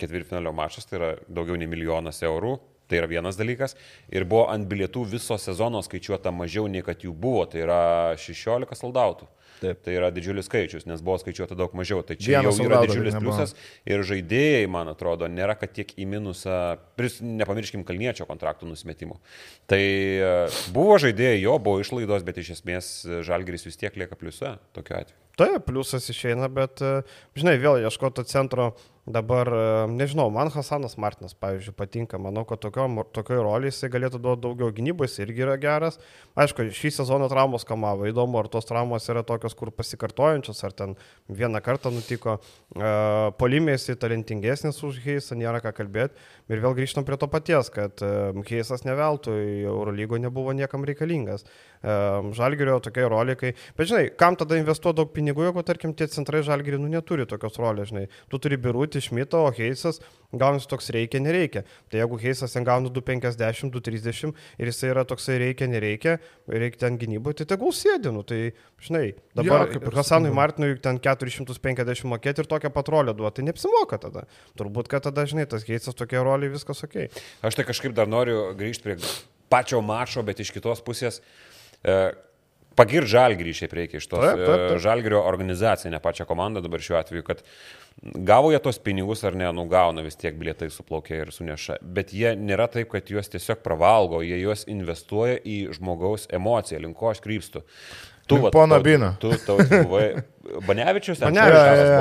ketvirtfinalio mačas, tai yra daugiau nei milijonas eurų. Tai yra vienas dalykas. Ir buvo ant bilietų viso sezono skaičiuota mažiau nei kad jų buvo. Tai yra 16 soldautų. Taip. Tai yra didžiulis skaičius, nes buvo skaičiuota daug mažiau. Tai čia Vienas jau yra soldauto didžiulis pliusas. Ir žaidėjai, man atrodo, nėra, kad tiek į minusą, pris, nepamirškim kalniečio kontraktų nusimetimų. Tai e, buvo žaidėjai, jo buvo išlaidos, bet iš esmės e, žalgeris vis tiek lieka pliuse tokiu atveju. Taip, pliusas išeina, bet, e, žinai, vėl ieškoti centro dabar, e, nežinau, man Hasanas Martinas, pavyzdžiui, patinka, manau, kad tokio, tokio rolės jisai galėtų duoti daugiau gynybos, irgi yra geras. Aišku, šį sezoną traumos kamavo, įdomu, ar tos traumos yra tokios, kur pasikartojančios, ar ten vieną kartą nutiko. Uh, Polimės jisai talentingesnis už Heisą, nėra ką kalbėti. Ir vėl grįžtam prie to paties, kad Heisas neveltui Eurolygo nebuvo niekam reikalingas. Uh, Žalgirio tokia rolė, kai... Bet žinai, kam tada investuoti daug pinigų, jeigu, tarkim, tie centrai Žalgirį nu, neturi tokios rolės, žinai. Tu turi Birutį, Šmitą, o Heisas gaunasi toks reikia, nereikia. Tai jeigu Heisas ten gauna 250, 230 ir jisai yra toksai reikia, nereikia, reikia ten gynyboje, tai tegul sėdinu. Tai, žinai, dabar ir Hasanui. Martinui ten 450 mokėti ir tokią patrolę duoti, tai neapsimoka tada. Turbūt, kad tada, žinai, tas Heisas tokie roliai, viskas ok. Aš tai kažkaip dar noriu grįžti prie pačio mačo, bet iš kitos pusės. E, Pagir žalgrį šiaip reikia iš tos Taip, taip, taip. e, žalgrio organizaciją, ne pačią komandą dabar šiuo atveju, kad gavo jie tos pinigus ar ne, nugauna vis tiek bilietai suplaukia ir suneša. Bet jie nėra taip, kad juos tiesiog pravalgo, jie juos investuoja į žmogaus emociją, link ko aš krypstu. Link vat, pono tau- Bino. Tu, tu [laughs] buvai Banevičius, Banevičius?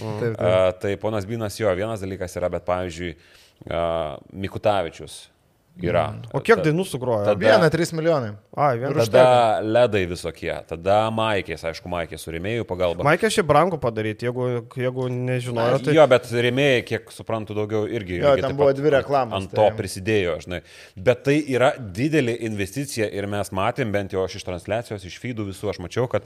Taip, taip. A, tai ponas Binas jo, vienas dalykas yra, bet pavyzdžiui, a, Mikutavičius yra. O kiek Ta- dainų sugrojo? tada- Vieną, trys milijonai. A, vieną. Tada ledai visokie, tada maikės, aišku, maikės su rėmėjų pagalba. Maikė šiaip brangu padaryti, jeigu, jeigu nežinojo, tai... Jo, bet rėmėjai, kiek suprantu, daugiau irgi. Jo, lygiai ten buvo dvi reklamos, Ant to tai- prisidėjo, žinai. Bet tai yra didelė investicija ir mes matėm, bent jau aš iš transliacijos, iš feedų visų, aš mačiau, kad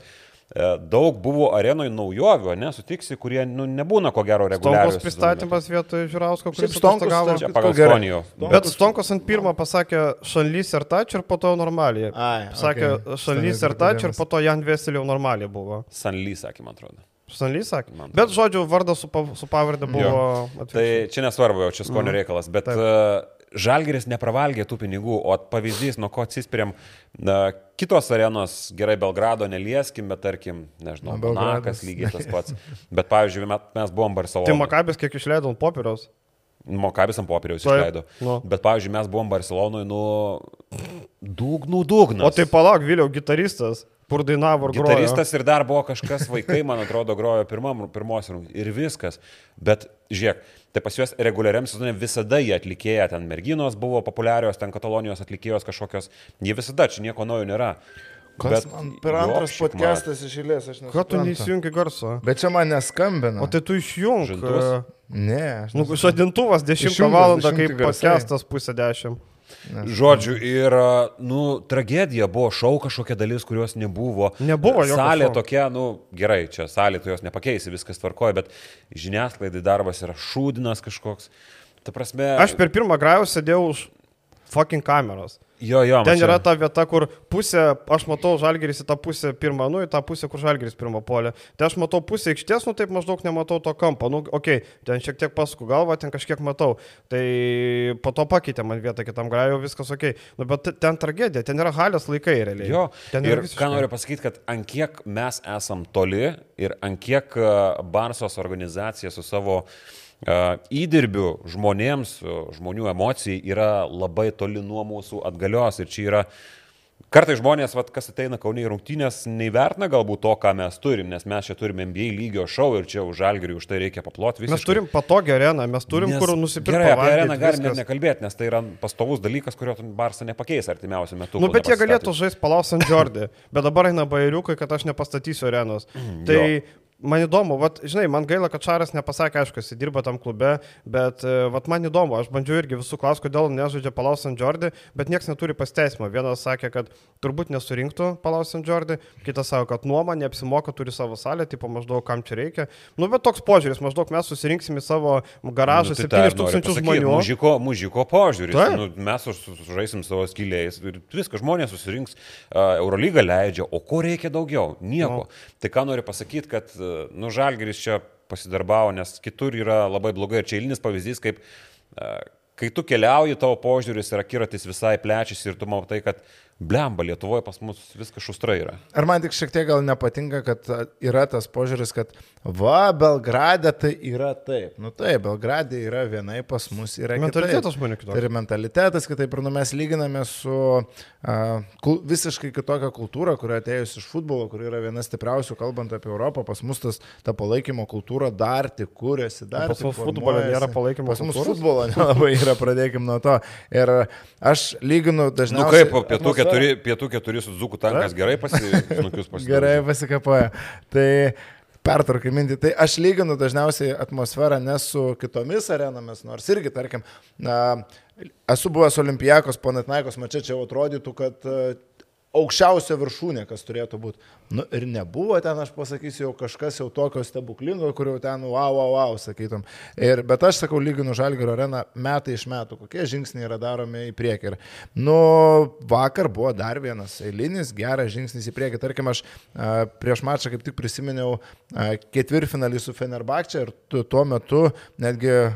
daug buvo arenoje naujovių, nesutiksi, kurie nu, nebūna ko gero reguliariai. Stonkaus pristatymas vietoj Žiūrausko, kuris Čia kitko pagal jau. Bet Stonkas ant pirmo pasakė Šanlys ir Tač ir po to normaliai. Ai, Sakė okei. Šanlys ir Stanley Tač ir po to Jan Veseliau normaliai buvo. Sanly, sakė, man atrodo. Šanlys sakė. Man Bet žodžiu, vardas su, pav- su pavardė buvo Tai čia nesvarbu, jau čia skonio reikalas, bet uh, Žalgeris nepravalgė tų pinigų, o pavyzdys, nuo ko atsispiriam, na, kitos arenos, gerai Belgrado nelieskim, bet tarkim, nežinau, Belgradas. Lygiai tas pats. Bet pavyzdžiui, mes, buvom Tai Barcelonoje. Makabės kiek išleido ant popieriaus. Mokabis ant popieriaus Taip, išleido. nu. Bet pavyzdžiui, mes buvom Barcelonoje, nu, dugnų dugnas. O tai palauk, Vėliau gitaristas, kur dainavo ir grojo. Gitaristas ir dar buvo kažkas, vaikai, man atrodo, grojo pirmam, pirmos rungtynės ir viskas. Bet žiūrėk, tai pas juos reguliariam sezonė visada jie atlikėja, ten merginos buvo populiarios, ten Katalonijos atlikėjos kažkokios, jie visada, čia nieko naujo nėra. Kas Bet man per antras podcastas iš eilės, aš nežinau. Ką tu neįsijungi garso? Bet čia man neskambina. O tai tu išjung. Žadintuvas? e, Ne, aš Nu, žadintuvas 10 Išjungtas, val. kaip podcastas pusę 10. Žodžiu, ir, nu, tragedija buvo šau kažkokia dalis, kurios nebuvo. Nebuvo jokio Salė šou. tokia, nu, gerai, čia salė, tu jos nepakeisi, viskas tvarkoja, bet žiniasklaidai darbas yra šūdinas kažkoks. Ta prasme, Aš per pirmą grajų sėdėjau už fucking kameros. Jo, jo, Ten mačiau. yra ta vieta, kur pusė, aš matau žalgeris į tą pusę pirmą, nu į tą pusę, kur žalgeris pirmą polė. Tai aš matau pusę aikštės, nu taip maždaug nematau to kampo. Nu, okei, okay, ten šiek tiek pasku galvą, ten kažkiek matau. Tai po to pakeitė man vietą kitam grajų, viskas ok. Nu, bet ten tragedija, ten yra halės laikai realiai. Jo, ten ir visiškai. ką noriu pasakyti, kad ant kiek mes esam toli ir ant kiek e, Barsos organizacija su savo uh, įdirbiu žmonėms, žmonių emocijai yra labai toli nuo mūsų atgalios. Ir čia yra Kartai žmonės, vat, kas ateina Kauniai rungtynės, neįvertina galbūt to, ką mes turim, nes mes čia turime NBA lygio šou ir čia už žalgerį už tai reikia paploti visą. Mes turim patogią areną, mes turim Nes kur nusipirkti. Gerai, apie areną galim net nekalbėti, nes tai yra pastovus dalykas, kurio Barsą nepakeis artimiausiu metu. Nu, kol bet jie galėtų žaisti palaus ant Jordį, bet dabar eina bairiukai, kad aš nepastatysiu arenos. Tai jo. Man įdomu, vat, žinai, man gaila, kad Šaras nepasakė, aišku, jis dirba tam klube, bet e, vat, man įdomu, aš bandžiau irgi visų klausti, kodėl nežaidžia palaus ant Jordį, bet niekas neturi pasteisimo. Vienas sakė, kad turbūt nesurinktų palaus ant Jordį, kitas sako, kad nuoma neapsimoka, turi savo salę, tipo maždaug kam čia reikia. Nu, bet toks požiūris, maždaug mes susirinksim į savo garažą Nu, tai tą ir noriu 7000 pasakyt, žmonių. Mužiko, mužiko požiūris. Taip. Nu, mes su- su- sužaisim savo skiliais ir viskas, žmonės susirinks, uh, Eurolyga leidžia, o ko reikia daugiau? Nieko. Nu. Tai ką noriu pasakyti, kad, uh, nu, Žalgeris čia pasidarbavo, nes kitur yra labai blogai. Ir čia eilinis pavyzdys, kaip uh, kai tu keliauji, tavo požiūris ir akiratis visai plečiasi ir tu matai, kad blemba, Lietuvoje pas mus viskas šustra yra. Ar man tik šiek tiek gal nepatinka, kad yra tas požiūris, kad va, Belgrade tai yra taip. Nu taip, Belgrade yra vienai, pas mus yra kitaip. Mentalitetas žmonių kitoks. Ir mentalitetas kitaip, ir nu mes lyginame su a, kul, visiškai kitokia kultūra, kuri atėjus iš futbolo, kuri yra viena stipriausių, kalbant apie Europą, pas mus tas, ta palaikymo kultūra dar tik kūrėsi, dar pas tik mus futbole formuojasi. nėra palaikymo Pas mus futbolo nelabai yra, pradėkim nuo to. Ir aš lyginu dažniausiai... nu kaip, pietų atmosferą- keturi, pietų keturi su Dzukų tankas gerai [laughs] pasidarė. Gerai pasikapoja. Tai pertraukai mintį. Tai aš lyginu dažniausiai atmosferą ne su kitomis arenomis, nors irgi, tarkim, na, esu buvęs Olimpijakos, Panatnaikos mačia, čia atrodytų, kad aukščiausia viršūnė, kas turėtų būti. Nu, ir nebuvo ten, aš pasakysiu, jau kažkas jau tokio stebuklingo, kur jau ten, wow, wow, wow, sakytum. Ir, bet aš sakau, lyginu Žalgirio areną metai iš metų, kokie žingsniai yra daromi į priekį. Ir, nu, vakar buvo dar vienas eilinis, geras žingsnis į priekį. Tarkim, aš a, prieš mačą kaip tik prisiminiau a, ketvirtfinalį su Fenerbakčia ir tu, tuo metu netgi a,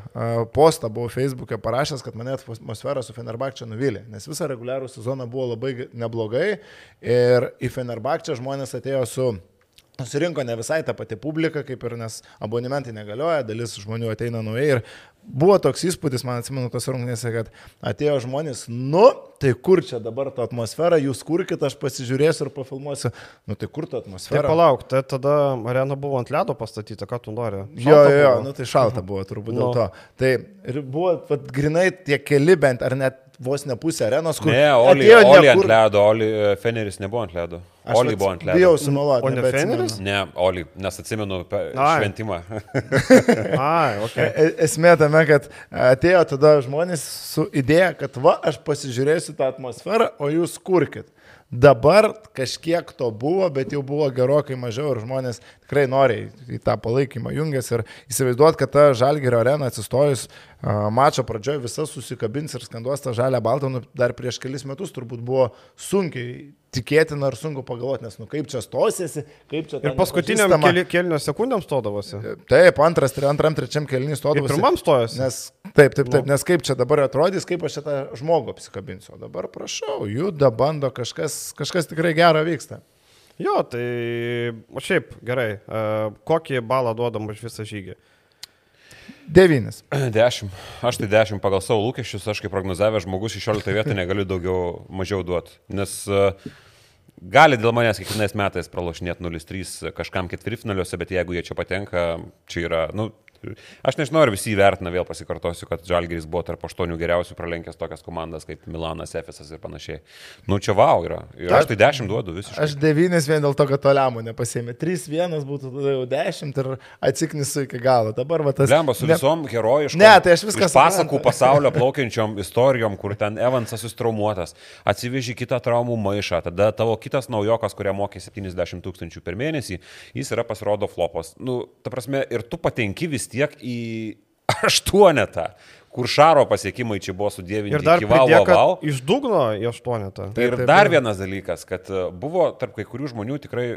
postą buvau Facebook'e parašęs, kad mane atmosfera su Fenerbakčia nuvylė, nes visą reguliarų sezoną buvo labai neblogai Ir į Fenerbakčią žmonės atėjo su Susirinko ne visai ta pati publika, kaip ir nes abonementai negalioja, dalis žmonių ateina naujai ir buvo toks įspūdis, man atsimenu tos rungtynėse, kad atėjo žmonės, nu, tai kur čia dabar ta atmosfera, jūs kurkit, aš pasižiūrėsiu ir pafilmuosiu, nu tai kur ta atmosfera. Tai palauk, tai tada arena buvo ant ledo pastatyta, ką tu nori? Šalta jo, jo, buvo. nu tai šalta buvo turbūt dėl no. to. Tai ir buvo, vat, grinai tie keli bent, ar net vos ne pusė arenos, kur... Ne, Oli, Oli nekur... ant ledo, Oli e, Feneris nebuvo ant ledo. Aš Oli buvo ant ledo. Bijau sumeluoti. O ne Feneris? Ne, Oli, nes atsimenu šventimą. Ai, [laughs] okay. E, esmė tame, kad atėjo tada žmonės su idėja, kad va, aš pasižiūrėsiu tą atmosferą, o jūs kurkit. Dabar kažkiek to buvo, bet jau buvo gerokai mažiau ir žmonės tikrai noriai į tą palaikymą jungiasi ir įsivaizduot, kad ta Žalgirio arena atsistojus mačo pradžioje visas susikabins ir skanduos tą žalę baltą, nu, dar prieš kelis metus turbūt buvo sunkiai tikėtina ar sunku pagalvoti, nes nu kaip čia stosiesi, kaip čia... Ir paskutiniam keli, kelnio sekundėm stodavosi. Taip, antras, antram, trečiam kelnys stodavosi. Ir pirmam stojasi. Nes, taip, taip, taip, nu. nes kaip čia dabar atrodys, kaip aš šitą žmogų apsikabinsiu. O dabar prašau, juda, bando, kažkas, kažkas tikrai gero vyksta. Jo, tai šiaip gerai, kokį balą duodam už visą žygį? Devynis. [clears throat] Dešimt. Aš tai dešimt pagal savo lūkesčius, aš kaip prognozavęs žmogus 16 vietą negaliu daugiau, mažiau duoti. Nes uh, gali dėl manęs kiekvienais metais pralošinėti 0-3 kažkam ketvirtfinaliuose, bet jeigu jie čia patenka, čia yra, nu, Aš nežinau, ar visi įvertina, vėl pasikartosiu, kad Žalgeris buvo tarp aštuonių geriausių pralenkęs tokias komandas kaip Milanas, Efesas ir panašiai. Nu, čia wow yra. Ir aš tai dešimt duodu visiškai. Aš devynis vien dėl to, kad Toliamų nepasėmė. Trys vienas būtų tada jau dešimt ir atsiknisu iki galo. Dabar va tas... Lemba su visom ne... herojiškom. Ne, tai aš viskas. Pasakų pasaulio plaukiančiom istorijom, kur ten Evansas sustraumuotas, atsiveži kitą traumų maišą, tada tavo kitas naujokas, kuriam mokė 70 tūkstančių per mėnesį, jis yra pasirodo flopas. Nu, ta prasme, ir tu patenki vis tiek į [laughs] aštuonetą, kur Šaro pasiekimai čia buvo sudėvinti. Ir dar pridėk, val, iš dugno į aštuonetą. Tai ir dar vienas dalykas, kad e, buvo tarp kai kurių žmonių tikrai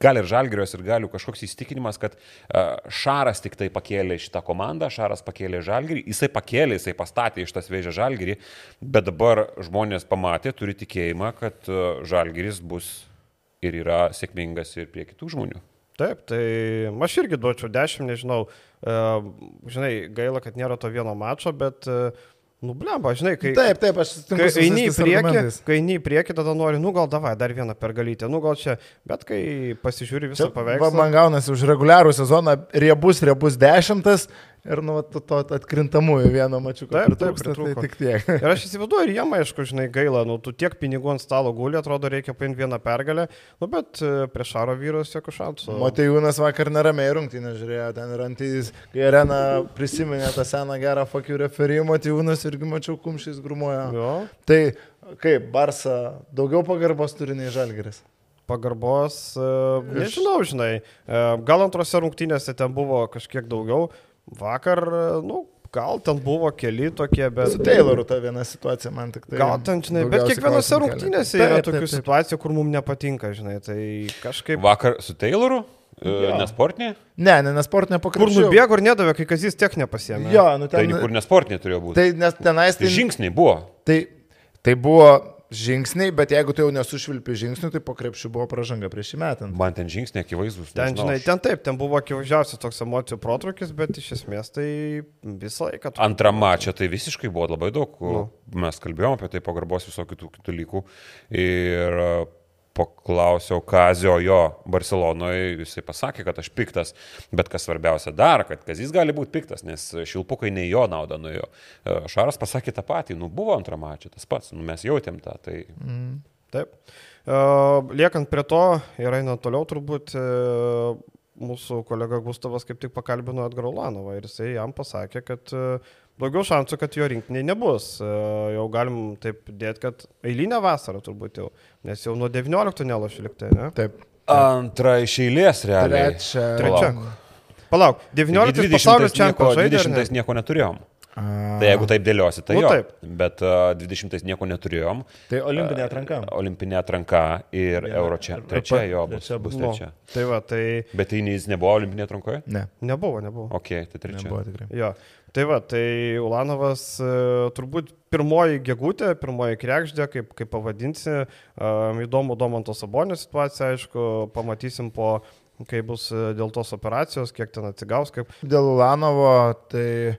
gal ir žalgirios ir galių kažkoks įstikinimas, kad uh, Šaras tik tai pakėlė šitą komandą, Šaras pakėlė žalgirį, jisai pakėlė, jisai pastatė iš tas vėžę žalgirį, bet dabar žmonės pamatė, turi tikėjimą, kad uh, žalgiris bus ir yra sėkmingas ir prie kitų žmonių. Taip, tai aš irgi duočiau 10, nežinau, žinai, gaila, kad nėra to vieno mačo, bet uh, Nu, blemba, žinai, kai... Taip, taip, aš sutinku. Kai eini į priekį, kai eini į priekį, tada nori, nu gal davai, dar vieną pergalytę, nu gal čia, bet kai pasižiūri visą paveikslą. Man gaunasi už reguliarų sezoną riebus, riebus dešimtas, ir nu, to, to atkrintamųjų vieno mačiu, kad taip, taip, tai tik tiek. ir aš įsivaizduoju, ir jiem, aišku, žinai, gaila, nu, tu tiek pinigų ant stalo guli, atrodo, reikia paimti vieną pergalę, nu, bet e, prieš Šaro vyrus jokių šansų. Matejūnas vakar neramiai rungtynę žiūrėjo, ten ir antys, kai arena prisiminė tą seną gerą fakių referijų, Matejūnas irgi mačiau kumšys grumuoja. Jo. Tai kaip, Barsa daugiau pagarbos turi nei Žalgeris pagarbos, e, nežinau, žinai, e, gal antrose rungtynėse ten buvo kažkiek daugiau, Vakar, nu, gal ten buvo keli tokie, bet... Su Tayloru ta viena situacija man tik tai. Gal ten, žinai, bet kiekvienose rungtynėse taip, yra taip, tokių taip, taip. situacijų, kur mums nepatinka, žinai, tai kažkaip... Vakar su Tayloru? E, jo. Nesportinė? Ne, ne, nesportinė pakraušė. Kur nubėgo ir nedavė, kai kas jis tiek nepasėmė. Jo, nu ten. Tai kur nesportinė turėjo būti. Tai nes tenais tai... Žingsniai buvo. Tai, tai buvo žingsniai, bet jeigu tai jau nesušvilpi žingsnių, tai po krepšių buvo pražanga prieš metant. Man ten žingsniai akivaizdus. Ten, žinai, ten taip, ten buvo akivaizdžiausias toks emocijų protrukis, bet iš esmės tai visą laiką. Antrą mačą tai visiškai buvo labai daug. Nu. Mes kalbėjome apie tai pagarbos visokių tų dalykų. Ir paklausiau Kazio jo Barcelonoje, jisai pasakė, kad aš piktas, bet kas svarbiausia dar, kad Kazis gali būti piktas, nes šilpukai ne jo naudą nuėjo. E, Šaras pasakė tą patį, nu buvo antrą mačą, tas pats, nu mes jautėm tą. Tai... Mm. Taip. Uh, liekant prie to ir einant toliau, turbūt uh, mūsų kolega Gustavas kaip tik pakalbino Edgarą Lanovą ir jisai jam pasakė, kad daugiau šansų, kad jo rinkiniai nebus. E, Jau galim taip dėti, kad eilinę vasarą turbūt jau, nes jau nuo 19 nelošiu liktai, ne? Taip. Antra iš eilės realiai. Trečia. Trečia. Palauk. Palauk, 19 pasaulio 20 nieko, čempionas žaidė. ar ne? 20 nieko neturėjom. A, Tai jeigu taip dėliosi, tai Nu, jo. taip. Bet uh, 20 nieko neturėjom. Tai olimpinė atranka. Olimpinė atranka ir Viena. Euro čia. Trečia jo bus. trečia bus trečia. tai va, tai Bet tai jis nebuvo olimpinė atrankoje? Ne, nebuvo, nebuvo. Ok, tai trečia. nebuvo tikrai. Jo, tai va, tai Ulanovas e, turbūt pirmoji gegutė, pirmoji krekždė, kaip, kaip pavadinsi, um, įdomu Domanto Sabonio situacija, aišku, pamatysim po, kai bus e, dėl tos operacijos, kiek ten atsigaus, kaip Dėl Ulanovo, tai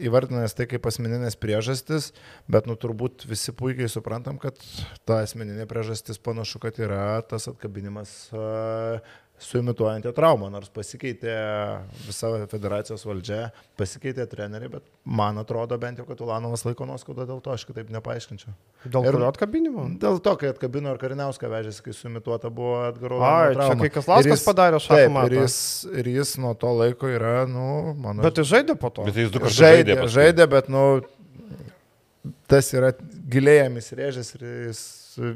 įvardinęs tai kaip asmeninės priežastis, bet nu turbūt visi puikiai suprantam, kad ta asmeninė priežastis panašu, kad yra tas atkabinimas suimituojant jo traumą, nors pasikeitė visa federacijos valdžia, pasikeitė treneriai, bet man atrodo bent jau, kad Ulanovas laiko nuoskaudą dėl to, aš kitaip nepaaiškinčiau. dėl Ir- atkabinimo. Dėl to, kai atkabino ir Kariniauską vežėsi, kai suimituota buvo Edgaro Ai, čia kai Kazlauskas padarė šachmatą. ir jis, ir jis nuo to laiko yra, nu, mano. Bet jis žaidė po to. Bet jis du kartus žaidė, žaidė. žaidė, bet, nu, tas yra giliai jam įsirėžęs ir jis,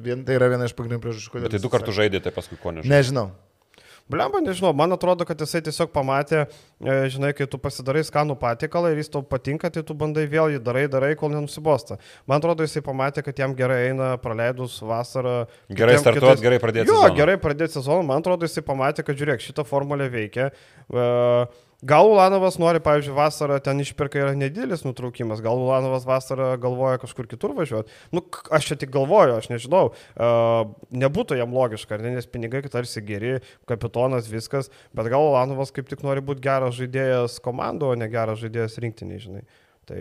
vien, tai yra viena iš pagrindinių priežasčių, kodėl. Bet tai jis du kartus atsisakė. žaidė, tai paskui ko nežinau. Nežinau. Blemba, nežinau, man atrodo, kad jisai tiesiog pamatė, žinai, kai tu pasidarai skanų patikalą ir jis tau patinka, tai tu bandai vėl jį darai, darai, kol nenusibosta. Man atrodo, jisai pamatė, kad jam gerai eina praleidus vasarą. Gerai kitiem- startuot, kitais- gerai pradėti Jo, sezoną. gerai pradėti sezoną. Man atrodo, jisai pamatė, kad žiūrėk, šitą formulę veikia. E, Gal Ulanovas nori, pavyzdžiui, vasarą ten išpirka yra nedidelis nutraukimas, gal Ulanovas vasarą galvoja kažkur kitur važiuoti. Nu, aš čia tik galvoju, aš nežinau. Uh, nebūtų jam logiška, ne, nes pinigai tarsi geri, kapitonas viskas, bet gal Ulanovas kaip tik nori būti geras žaidėjas komando, o ne geras žaidėjas rinktiniai, žinai. Tai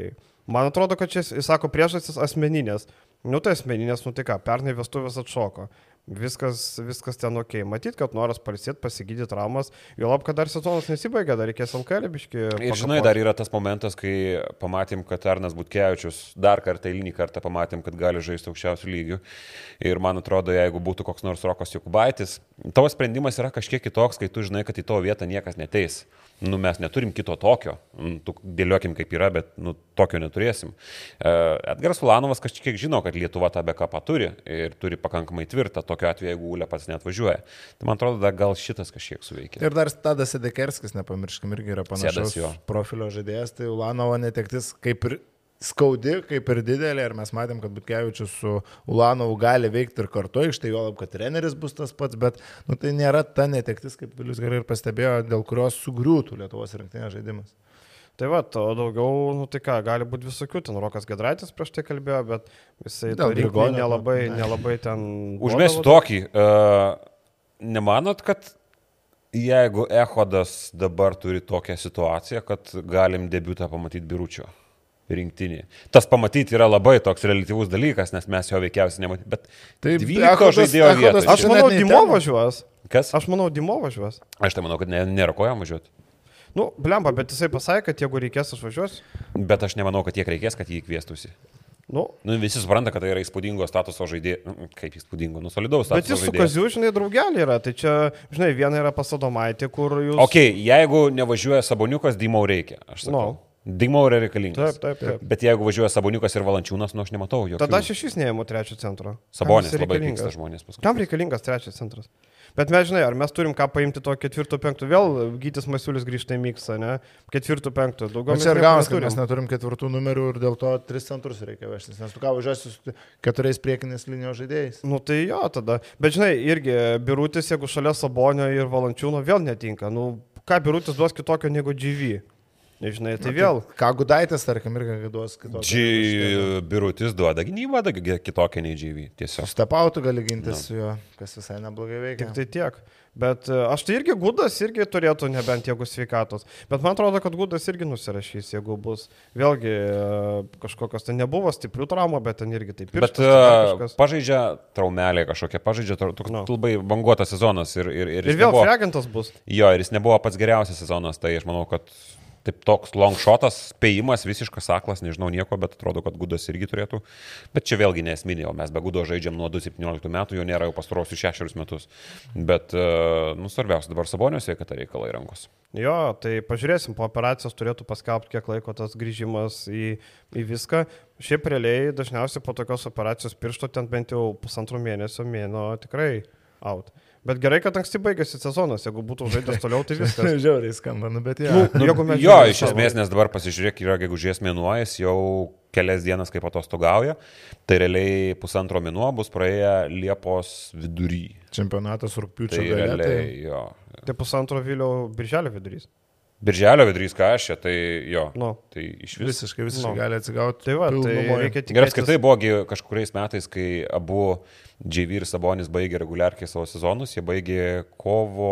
man atrodo, kad čia, jis sako, priežastis asmeninės. Nu tai asmeninės, nu tai ką, pernai vestuvės atšoko. Viskas, viskas ten ok. Matyt, kad noras palsėti, pasigydyti traumas. Jo lab, kad dar sezonas nesibaigė, dar reikės LKL biški. Ir žinai, dar yra tas momentas, kai pamatėm, kad Arnas Butkevičius dar kartą, eilinį kartą pamatėm, kad gali žaisti aukščiausių lygių. Ir man atrodo, jeigu būtų koks nors Rokas Jokubaitis, tavo sprendimas yra kažkiek kitoks, kai tu žinai, kad į tavo vietą niekas neteis. Nu, mes neturim kito tokio. Mm, Tu dėliokim kaip yra, bet nu, tokio neturėsim. E, Edgaras Ulanovas kažkiek žino, kad Lietuva tą bekapą turi ir turi pakankamai tvirtą, tokiu atveju, jeigu Ule pats net važiuoja. Tai man atrodo, gal šitas kažkiek suveikia. Ir dar Tadas Edekerskis, nepamirškim, irgi yra jo. profilio žaidėjas, tai Ulanovo netektis kaip ir skaudi, kaip ir didelė, ir mes matėm, kad Butkevičius su Ulanovu gali veikti ir kartu, iš tai jo lab, kad treneris bus tas pats, bet nu, tai nėra ta netektis, kaip Vilius gerai ir pastebėjo, dėl kurios sugriūtų Lietuvos rinktinės žaidimas. Tai va, o daugiau, nu tai ką, gali būti visokių, ten Rokas Gedraitis prieš tai kalbėjo, bet jisai Dėl to rinkinį Grigonio, nelabai, ne. nelabai ten... Užmėsiu tokį. Uh, nemanot, kad jeigu Ehodas dabar turi tokią situaciją, kad galim debiutą pamatyti biručio rinktinį. Tas pamatyti yra labai toks relativus dalykas, nes mes jo veikiausiai nematysime. Bet Tai 12 Echodas- žaidėjo vietoje. Aš manau, Dimo važiuos. Kas? Aš manau, Dimo važiuos. Aš tai manau, kad ne, nėra ko jam važiuoti. Nu, blemba, bet jisai pasakė, kad jeigu reikės, aš važiuosiu. Bet aš nemanau, kad tiek reikės, kad jį kviestųsi. Nu, Nu, visi supranta, kad tai yra įspūdingo statuso žaidėjas. Nu, kaip įspūdingo, nu, solidaus bet statuso jis su. Kaziu, žinai, draugelį yra. Tai čia, žinai, viena yra pasadomaitė, kur jūs... Ok, jeigu nevažiuoja Saboniukas, Dimau reikia. Aš sakau. No. Dimau yra reikalingas. Taip, taip, taip. Bet jeigu važiuoja Saboniukas ir Valančiūnas, nu aš nematau jo. Tada aš iš vis neėmu trečio centro. Sabonis labai reikalingas? žmonės paskui. Kam reikalingas trečias centras? Bet mes žinai, ar mes turim ką paimti to ketvirto, penkto, vėl Gytis Masiulis grįžta į miksą, ne? Ketvirto, penkto, daugiau čia ir gaunas, kad neturim. mes neturim ketvirtų numerių ir dėl to tris centrus reikia vežtis, nes tu ką važiuosi su keturiais priekinės linijos žaidėjais. Nu tai jo, tada. Bet žinai, irgi Birutis, jeigu šalia Sabonio ir Valančiūno vėl netinka. Nu, ką Birutis duos kitokio negu GV? Nežinai, tai vėl. Ką Gudaitis, tarkim, irgi duos kitokį. Dži birutis duoda gynybą, kitokią nei džyvį. Tiesiog. Stepautų gali gintis su juo, kas visai neblogai veikia. Tik tai tiek. Bet e, aš tai irgi Gudas irgi turėtų, nebent jeigu sveikatos. Bet man atrodo, kad Gudas irgi nusirašys, jeigu bus. Vėlgi e, kažkokios, tai nebuvo stiprių traumų, bet ten irgi taip. Bet tai uh, kažkas. pažaidžia traumelė kažkokia, pažaidžia toks No. labai banguotas sezonas ir, ir, ir, Ir vėl nebuvo, fregantas bus. jo, ir jis nebuvo pats geriausias sezonas, tai aš manau, kad Taip toks long shotas, spėjimas, visiškas aklas, nežinau nieko, bet atrodo, kad Gudas irgi turėtų. Bet čia vėlgi nesminė, o mes be Gudo žaidžiam nuo 2017 metų, jo nėra jau pastarosius šešerius metus. Bet, e, nu, svarbiausia dabar Sabonio sveikata reikalai rankos. Jo, tai pažiūrėsim, po operacijos turėtų paskelbti, kiek laiko tas grįžimas į, į viską. Šiaip realiai dažniausiai po tokios operacijos piršto ten bent jau pusantrų mėnesio mėno tikrai out. Bet gerai, kad anksti baigėsi sezonas, jeigu būtų žaidęs toliau, tai [laughs] viskas. Žiauriai skamba, nu bet jau. Nu, mes Jo, žiūrim iš esmės, nes dabar pasižiūrėk, yra gegužės mėnuo, jis jau kelias dienas kaip atostogauja, tai realiai pusantro mėnuo bus praėję Liepos vidury. Čempionatas rūpiučio Tai gale. realiai, Tai... jo. Tai pusantro vėliau birželio vidurys. Birželio vidurys ką aš čia, tai jo. Nu. Tai iš vis. Visiškai, visiškai Nu. no. gali atsigauti. Tai va, tai reikia Gerai, tikėtis. apskritai buvo kažkuriais metais, kai abu JV ir Sabonis baigė reguliarkiai savo sezonus, jie baigė kovo,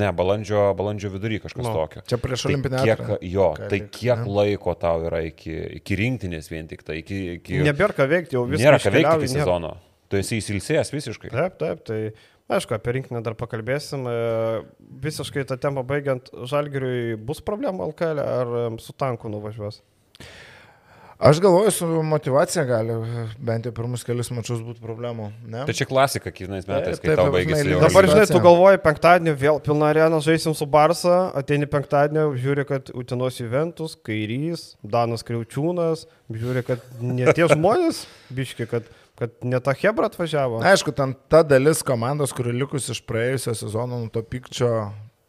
ne, balandžio, balandžio vidury kažkas Nu. tokio. Čia prieš Tai olimpinę kiek, atrą. jo, Ką tai kiek ne? laiko tau yra iki, iki rinktinės vien tik tai, iki... iki Nebėra ką veikti, jau viskas. nėra ką veikti iki nėra. sezono. Tu esi įsilsėjęs visiškai. Taip, taip, tai aišku, apie rinkinį dar pakalbėsim. E, Visiškai tą temą baigiant, Žalgiriui bus problemų LKL ar su tanku nuvažiuos? Aš galvoju, su motivacija gali bent jau pirmus kelius mačius būti problemų. Ne? Tai čia klasika kiekvienais metais, Taip, kai taip, tau baigėsi. Eurolygos. Dabar, žinai, tu galvoji, penktadienį vėl pilna arena žaisim su Barsa, ateini penktadienį, žiūri, kad Utinos Juventus, Kairys, Danas Kriaučiūnas, žiūri, kad ne tie žmonės, biški, kad, kad ne ta Hebra atvažiavo. Aišku, ten ta dalis komandos, kuri likus iš praėjusio sezono, nu to pykčio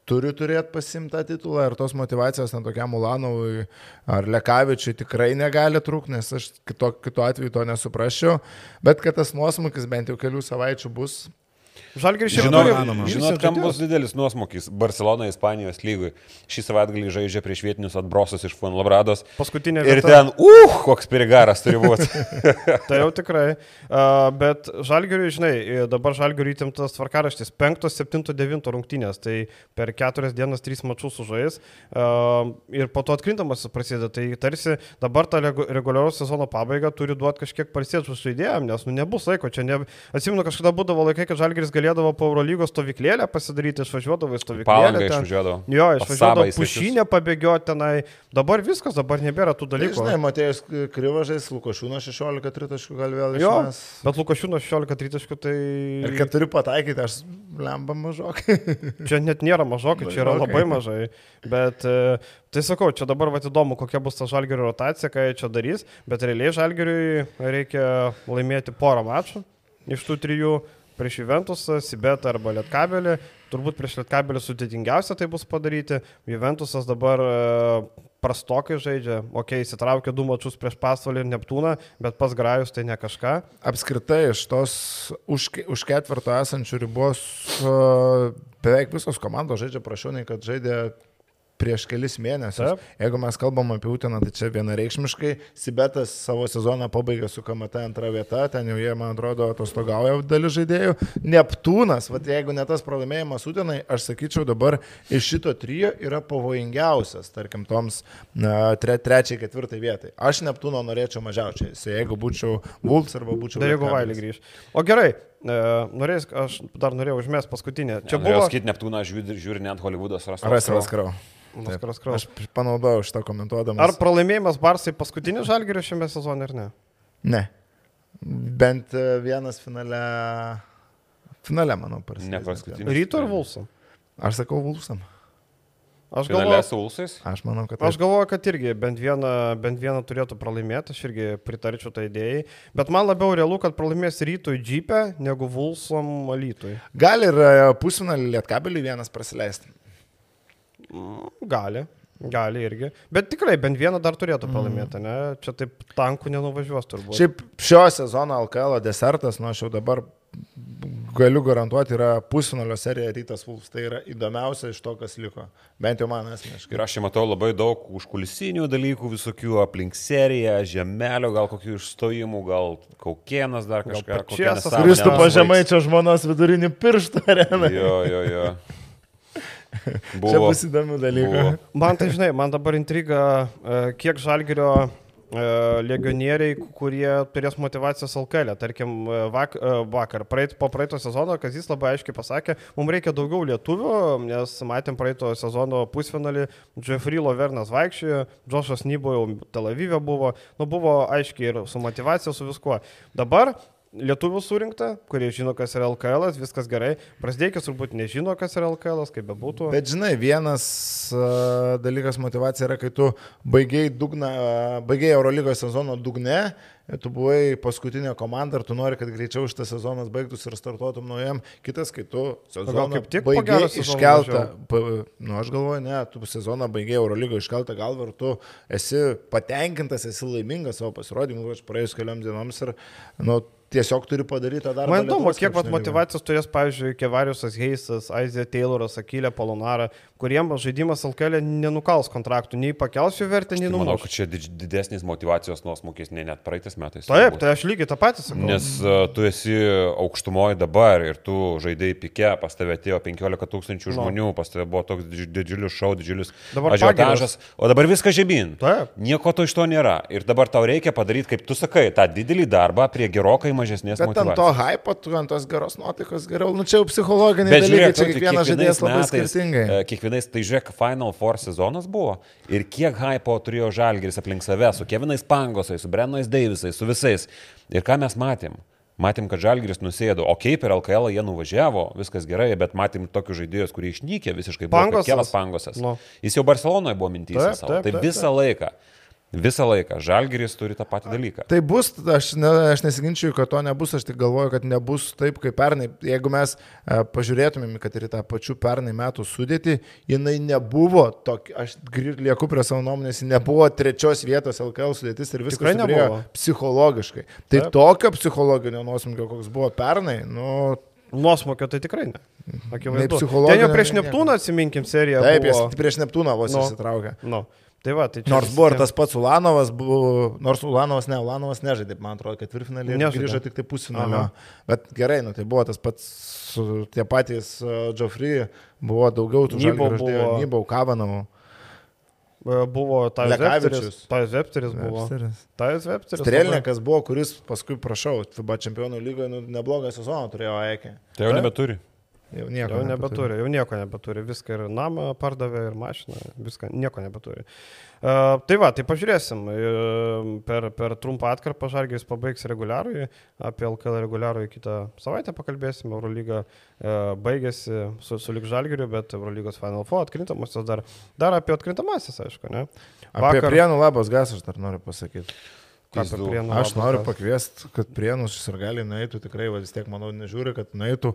turi turėti pasimtą titulą ir tos motivacijos ten tokiam Ulanovui ar Lekavičiui tikrai negali trūkti, nes aš kito, kito atveju to nesuprasčiau, bet kad tas nuosmukis bent jau kelių savaičių bus. Žalgiris šiaip Žinot, vyresnius žinot, kam bus didelis nuosmukis? Barcelona Ispanijos lygui. Šį savaitgalį žaidžia prieš vietinius atbrosus iš Fuenlabrados. Paskutinė Ir vieta. ten, uh, koks pirigaras turi būti. [laughs] Tai jau tikrai. Uh, bet Žalgiriui, žinai, dabar Žalgiriui įtemptas tvarkaraštis 5, 7, 9 rungtynės. Tai per 4 dienas 3 mačius sužais. Uh, ir po to atkrintamasis prasideda. Tai tarsi dabar regu- reguliaraus sezono pabaigą turi duoti kažkiek parsėtų žaidėjams, nes nu, nebus laiko. Čia ne... Atsimenu, kažkada būdavo laikai, kad Žalgiris galėdavo po Eurolygos stovyklėlę pasidaryti, išvažiuodavo į stovyklėlę. Palangą išvažiuodavo. Jo, išvažiuodavo pušinę pabėgioti tenai. Dabar viskas, dabar nebėra tų Tai, dalykų. žinai, Matėjus Kryvažais, Lukošiūnas 16 tritaškų gal vėl Jo, išmes. bet Lukašiūnas 16 tritaškų, tai... Ir kad turi pataikyti, aš lemba mažokai. [laughs] Čia net nėra mažokai, čia yra labai mažai. Bet e, tai sakau, čia dabar vat įdomu, kokia bus ta žalgerio rotacija, ką jie čia darys. Bet realiai žalgeriui reikia laimėti porą mačų iš tų trijų prieš Juventusą, Sibetą arba Lietkabelį. Turbūt prieš Lietkabelį sudėtingiausia tai bus padaryti. Juventusas dabar e, prastokai žaidžia. Ok, įsitraukė du mačius prieš Pasvalį ir Neptūną, bet pas Grajus tai ne kažką. Apskritai iš tos už, už ketvirto esančių ribos uh, beveik visos komandos žaidžia prašiau, nei kad žaidė prieš kelis mėnesius. Taip. Jeigu mes kalbam apie Utiną, tai čia vienareikšmiškai. Sibetas savo sezoną pabaigė su KMT antrą vietą, ten jau jie, man atrodo, atostogauja dalis žaidėjų. Neptūnas, va, jeigu ne tas pralaimėjimas Utinai, aš sakyčiau dabar iš šito trijo yra pavojingiausias, tarkim, toms tre, trečiai, ketvirtai vietai. Aš Neptūno norėčiau mažiausiai, jeigu būčiau Vults arba būčiau... Dar jeigu. Vailį grįž. O gerai, e, norės, aš dar norėjau užmės paskutinę. Čia Čia buvo... Skit Neptūną žiūri, net Hollywoodas Ras Raskrau. Vaskaras Kraus. Aš panaudojau šitą komentuodamas. Ar pralaimėjimas Barsai paskutinis žalgerio šiame sezone ar ne? Ne. Bent e, vienas finale. Finale, manau, prasidės. Ne paskutinis. Ryto ar Vulsam? Aš sakau Vulsam. Aš galvoju, su Ulsais? Aš manau, kad aš galvoju, kad irgi bent vieną, bent vieną turėtų pralaimėti, aš irgi pritarčiau tai idėjai. Bet man labiau realu, kad pralaimės rytoj džipę negu Vulsam alytui. Gali ir e, pusfinalį lietkabelį vienas praleisti. Gali. Gali irgi. Bet tikrai bent vieną dar turėtų pralaimėti, ne? Čia taip tankų nenuvažiuos turbūt. Šiaip šio sezono LKL desertas, nu aš jau dabar galiu garantuoti, yra pusfinalio serija Rytas Vulfs. Tai yra įdomiausia iš to, kas liko. Bent jau man asmeniškai. Ir aš čia matau labai daug užkulisinių dalykų, visokių aplink seriją, žemelio, gal kokių išstojimų, gal kaukienas dar kažką. nesąmonė Kristupo užbaigs. Žemaičio žmonos vidurinį pirštą [laughs] areną. Jo, jo, jo. Čia bus įdomių dalykų. buvo. Man tai žinai, man dabar intriga, e, kiek žalgerio legionieriai, kurie turės motivacijos alkelę. Tarkim, e, vak, e, vakar, praeit, po praeito sezono, kas jis labai aiškiai pasakė, mums reikia daugiau lietuvių, nes matėm praeito sezono pusfinalį, Jeffrey Lovernas vaikščiojo, Džošas Nybo jau Tel Avive buvo, nu buvo aiškiai ir su motivacija, su viskuo. Dabar lietuvių surinkta, kurie žino, kas yra LKL, viskas gerai. Prasdėkis turbūt nežino, kas yra LKL, kaip bebūtų. Bet žinai, vienas uh, dalykas motivacija yra, kai tu baigiai, dugna, uh, baigiai Eurolygos sezono dugne, tu buvai paskutinė komanda ir tu nori, kad greičiau šitas sezonas baigtųsi ir startuotum naujam. Kitas, kai tu sezoną kaip tik baigiai iškeltą, nu aš galvoju, ne, tu sezoną baigiai Eurolygo iškeltą galvą ir tu esi patenkintas, esi laimingas savo pasirodymu, aš praėjus keliam dienoms ir, nu, tiesiog turi padaryti tą darbą. Man įdomu, kiek vat, motivacijos turės, pavyzdžiui, Kevariusas Heisas, Aizė Tayloras, Akylė Polonara, kuriems žaidimas LKL nenukals kontraktų, nei pakels jų vertę, nei numuš. Manau, kad čia didesnis motivacijos nuosmukis nei net praeitais metais. Taip, tai aš lygiai tą patį sakau. Nes uh, tu esi aukštumoje dabar ir tu žaidėjai pike, pas tave atėjo 15 tūkstančių žmonių, no. pas tave buvo toks didžiulis šau, didžiulis ažiotažas, o dabar viskas žemyn. Taip. Nieko to iš to nėra. Ir dabar tau reikia padaryti, kaip tu sakai, tą didelį darbą prie gerokai mažesnės Bet motivacijos. ant to hypo, tu ant tos geros nuotaikos geriau, nu čia jau psichologiniai Bet dalykai, žiūrėk, čia kiekvienas žaidėjas labai metais, skirtingai. E, kiekvienais, tai žiūrėk, Final Four sezonas buvo ir kiek hypo turėjo Žalgiris aplink save, su Kevinais Pangosais, su Brennais Deivisais, su visais. Ir ką mes matėm? Matėm, kad Žalgiris nusėdo, okei, okay, per LKL jie nuvažiavo, viskas gerai, bet matėm tokius žaidėjus, kurie išnykė visiškai. Pangosas. Kielas Pangosas. No. Jis jau Barcelonoje buvo mintyse savo. Tai visą laiką. Visą laiką. Žalgiris turi tą patį dalyką. Tai bus, aš, ne, aš nesiginčiu, kad to nebus, aš tik galvoju, kad nebus taip kaip pernai. Jeigu mes e, pažiūrėtumėm, kad ir tą pačių pernai metų sudėti, jinai nebuvo, tokia, aš lieku prie savo nuomonės, nebuvo trečios vietos LKL sudėtis ir viskas nebuvo psichologiškai. Tai taip. tokio psichologinio nuosmukio, koks buvo pernai, nu, Nuosmokio tai tikrai ne. Akivaizdu. Ten jau prieš Neptūną atsiminkim seriją. Taip, buvo... prieš Neptūną vos no. įsitraukė. No. Tai va, tai nors buvo ir tas pats Ulanovas, buvo, nors Ulanovas ne, Ulanovas nežaidė, man atrodo, ketvirtfinalį grįžo tik tai pusfinalio. Bet gerai, nu tai buvo tas pats, tie patys uh, Geoffrey, buvo daugiau tų žaidėjų, buvo Nybau, Kavanovų. Buvo Tajas Vepteris. Tajas Vepteris buvo. Tajas Vepteris. Strelnikas buvo, kuris paskui, prašau, FIBA čempionų lygoje nu, neblogą sezoną turėjo Aikė. Tai jau nebeturi. Jau nieko jau nebeturi, jau nieko nebeturi, viską ir namą pardavė, ir mašiną, viską, nieko nebeturi. Uh, tai va, tai pažiūrėsim, uh, per, per trumpą atkarpą Žargis pabaigs reguliarui, apie LKL reguliarui kitą savaitę pakalbėsim, Eurolyga uh, baigėsi su, su Lik Žalgiriu, bet Eurolygos Final Four atkrintamosios dar, dar apie atkrintamasis, aišku, ne? Vakar... Apie Prienų labas gas aš dar noriu pasakyti. Aš noriu pakviesti, kad Prienus ir gali nueitų, tikrai va, vis tiek, manau, nežiūri, kad nueitų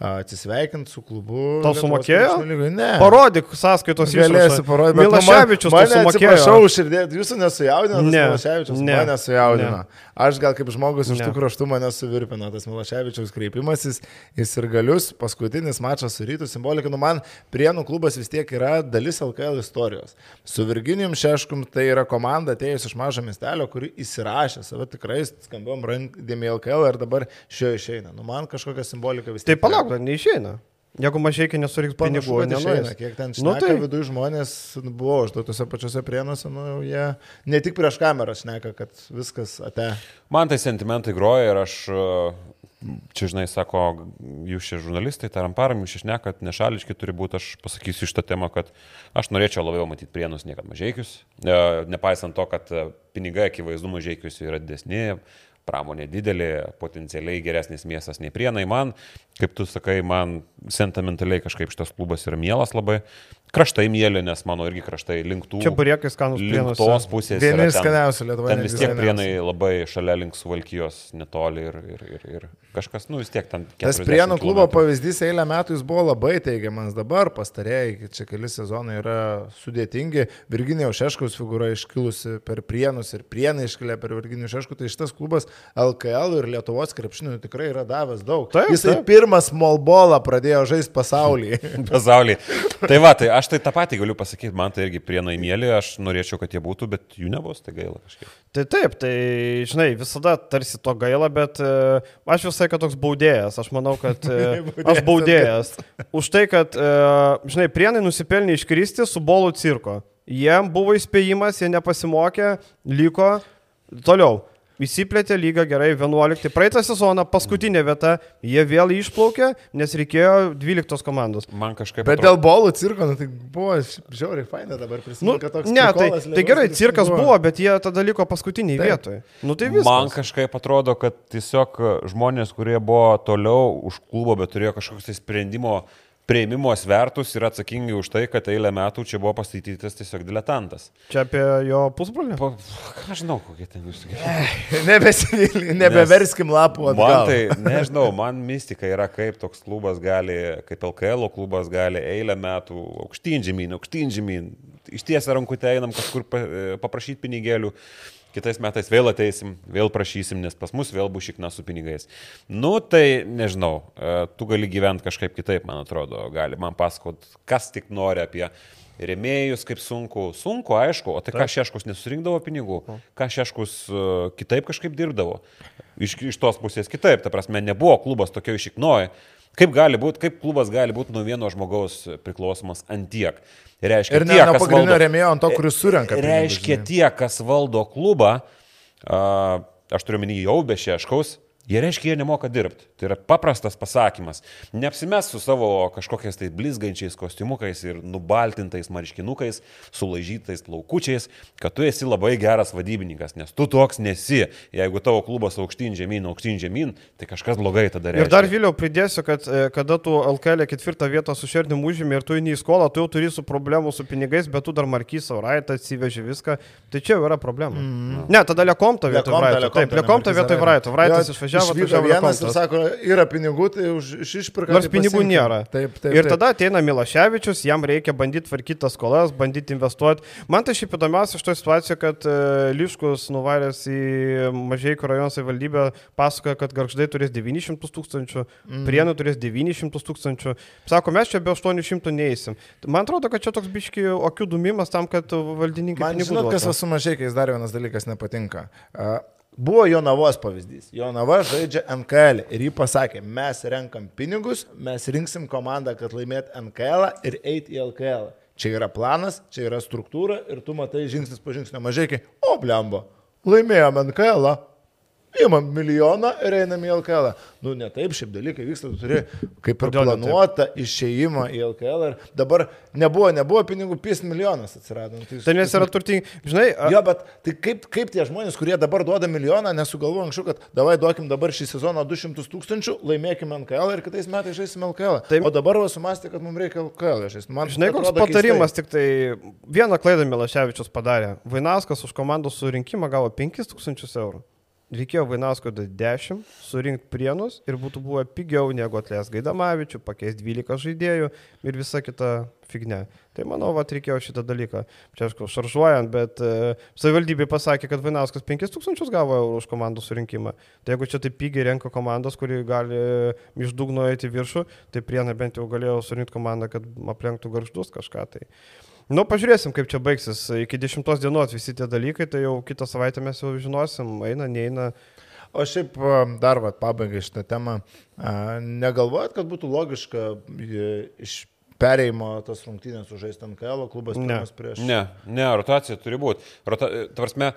atsisveikinti su klubu. Tau sumokėjo? Ne. Parodyk sąskaitos išrašą. Galėsi parodyti. Milaševičius mane sumokėjo. Prašau, širdė, jūsų nesujaudino, ne. Milaševičius ne. mane sujaudino. Ne. Aš gal kaip žmogus iš tų kraštų mane suvirpino tas Milaševičiaus kreipimasis į sirgalius, paskutinis mačas su rytų simbolika. Nu, man Prienų klubas vis tiek yra dalis LKL istorijos. Su Virginijum Šeškum tai yra komanda atėjus iš mažo miestelio, kuri įsirašė save tikrai skambiom rankdėmi LKL ir dabar šio išeina. Nu, man kažkokia simbolika vis tiek. Tai palauk, Arba neišeina. Jeigu mažai nesurinks pinigų, neišeina. Kiek ten šneka, nu, tai... viduje žmonės nu, buvo, aš tose pačiose prienuose, nu, jie ne tik prieš kamerą šneka, kad viskas ate. Man tai sentimentai groja ir aš, čia žinai, sako, jūs šie žurnalistai, taramparam, jūs išnekat, nešališki turi būti, aš pasakysiu šitą temą, kad aš norėčiau labiau matyti prienus, niekad mažiekius, e, nepaisant to, kad pinigai akivaizdu mažiekius yra didesni pramonė didelė, potencialiai geresnis miestas nei Prienai. Man, kaip tu sakai, man sentimentaliai kažkaip šitas klubas yra mielas labai. Kraštai mėly, nes mano irgi kraštai linktų. Čia buriekai skanus plienas. Tos pusės. Vieni skaniausių Lietuvoje. Ten vis tiek prienai labai šalia link Suvalkijos netoli ir, ir, ir, ir kažkas, nu vis tiek ten. Tas prienų klubo pavyzdys eilę metų jis buvo labai teigiamas. Dabar pastarėjai, čia keli sezonai yra sudėtingi. Virginijaus Šeškaus figūra iškilusi per prienus ir prienai iškilę per Virginijų Šeškų. Tai šitas klubas LKL ir Lietuvos krepšinių tikrai yra davęs daug. Taip, Jisai taip. pirmas smolbolą pradėjo žaisti pasaulyje. [laughs] pasaulyje. Tai va, tai aš tai tą patį galiu pasakyti, man tai irgi prienai mėly, aš norėčiau, kad jie būtų, bet jų nebus, tai gaila kažkiek. Tai taip, tai žinai, visada tarsi to gaila, bet uh, aš visai kad toks baudėjas, aš manau, kad [laughs] uh, aš baudėjas. Už tai, kad, uh, žinai, prienai nusipelnė iškristi su bolų cirko. Jiem buvo įspėjimas, jie nepasimokė, liko Toliau. Įsiplėtė lyga gerai 11. Praeitą sezoną paskutinė vieta, jie vėl išplaukė, nes reikėjo 12 komandos. Man kažkaip... Bet dėl bolų cirko, nu, tai buvo žiauriai faina dabar prisimenu, Nu, kad toks ne, tai, prikolas tai gerai, cirkas buvo, bet jie tada liko paskutiniai Taip. vietoje. Nu tai viskas. Man kažkaip atrodo, kad tiesiog žmonės, kurie buvo toliau už klubo, bet turėjo kažkokius tai sprendimo prieimimo svertus ir atsakingi už tai, kad eilę metų čia buvo pastatytas tiesiog diletantas. Čia apie jo pusbrolį? Pa, ką žinau, kokie ten jūs. Nebesivylė, nebeverskim lapų Man atgal. tai, nežinau, man mistika yra, kaip toks klubas gali, kaip LKL klubas gali eilę metų aukštyn žemyn, aukštyn žemyn, ištiesia rankutę einam kažkur pa- paprašyti pinigėlių. Kitais metais vėl ateisim, vėl prašysim, nes pas mus vėl bus šikna su pinigais. Nu, tai nežinau, e, tu gali gyventi kažkaip kitaip, man atrodo, gali man pasakot, kas tik nori apie rėmėjus, kaip sunku. Sunku, aišku, o tai ką Šeškus nesurinkdavo pinigų, ką Šeškus e, kitaip kažkaip dirbdavo. Iš, iš tos pusės kitaip, ta prasme, nebuvo klubas tokio išiknoji. Kaip, gali būt, kaip klubas gali būti nuo vieno žmogaus priklausomas ant tiek? Reiškia, Ir ne tie, nuo pagrindinio rėmėjo ant to, kuris surenka. pinigus, Reiškia, žinai. tie, kas valdo klubą, a, aš turiu minį jau be šeškaus, jie reiškia, jie nemoka dirbti. Tai yra paprastas pasakymas. Neapsimes su savo kažkokiais tai blizgančiais kostiumukais ir nubaltintais marškinukais, sulaižytais plaukučiais, kad tu esi labai geras vadybininkas, nes tu toks nesi. Jeigu tavo klubas aukštyn žemyn, aukštyn žemyn, tai kažkas blogai tada reiškia. Ir dar vėliau pridėsiu, kad e, kada tu LKL ketvirtą vietą su šerdim užėmė ir tu eini į skolą, tu jau turi su problemų su pinigais, bet tu dar markys Sauraitą atsiveži viską. Tai čia jau yra problema. Mm. Ne, tada Lekomta vietoj Vraito. Taip, Lekomta, vietoj Vraito. Vraitas išvažiavo, išvyko atvažiavo vienas ir sako, yra pinigų, tai už iš išpirką. Nors pinigų nėra. Taip, taip. ir taip. tada ateina Milaševičius, jam reikia bandyti tvarkyti tas skolas, bandyti investuoti. Man tai šiaip įdomiausia iš to situacijo, kad e, Liškus nuvaręs į Mažieikų rajono savivaldybę pasakoja, kad garždai turės 900 tūkstančių, mm. prienų turės 900 tūkstančių. Sako, mes čia be 800 neįsim. Man atrodo, kad čia toks biški akių dumimas tam, kad valdininkai... Man žinot, kas su mažiekiais dar vienas dalykas nepatinka. A, Buvo Jonavos pavyzdys. Jonava žaidžia NKL ir jį pasakė, mes renkam pinigus, mes rinksim komandą, kad laimėt NKL ir eiti į LKL. Čia yra planas, čia yra struktūra ir tu matai žingsnis po žingsnio mažiekiai. O, blemba, laimėjom NKL. Įmam milijoną ir einam į LKL. Nu, ne taip, šiaip dalykai vyksta, tu turi kaip ir planuotą išėjimą į LKL. Ir dabar nebuvo, nebuvo pinigų, pys milijonas atsirado. Nu, tai Tai nes yra turtingi, žinai, a- Jo, bet tai kaip, kaip tie žmonės, kurie dabar duoda milijoną, nesugalvoja anksčiau, kad davai duokim dabar šį sezoną 200 tūkstančių, laimėkim NKL ir kitais metais žaisim LKL. Taip. O dabar sumastė, kad mums reikia LKL žaisti. Man Žinai, koks patarimas, tik tai vieną klaidą Milaševičius padarė. Vainauskas už komandos surinkimą gavo 5000 eurų. Reikėjo Vainausko 10, surinkti prienus ir būtų buvę pigiau negu atleis Gaidamavičių, pakeisti 12 žaidėjų ir visa kita figne. Tai manau, va, reikėjo šitą dalyką. Čia aišku, šaržuojant, bet e, savivaldybė pasakė, kad Vainauskas 5000 gavo eurų už komandų surinkimą. Tai jeigu čia taip pigiai renka komandos, kuri gali iš dugno eiti viršų, tai prienai bent jau galėjo surinkti komandą, kad aplenktų garždus kažką. Tai. Nu, pažiūrėsim, kaip čia baigsis. Iki 10 dienos visi tie dalykai, tai jau kitą savaitę mes jau žinosim, eina, neina. O šiaip dar vat, pabaigai šitą temą. A, Negalvojat, kad būtų logiška e, iš perėjimo tas rungtynės sužaisti NKL, klubas Ne. prieš. Ne, ne, rotacija turi būti. Rota, tvarsme,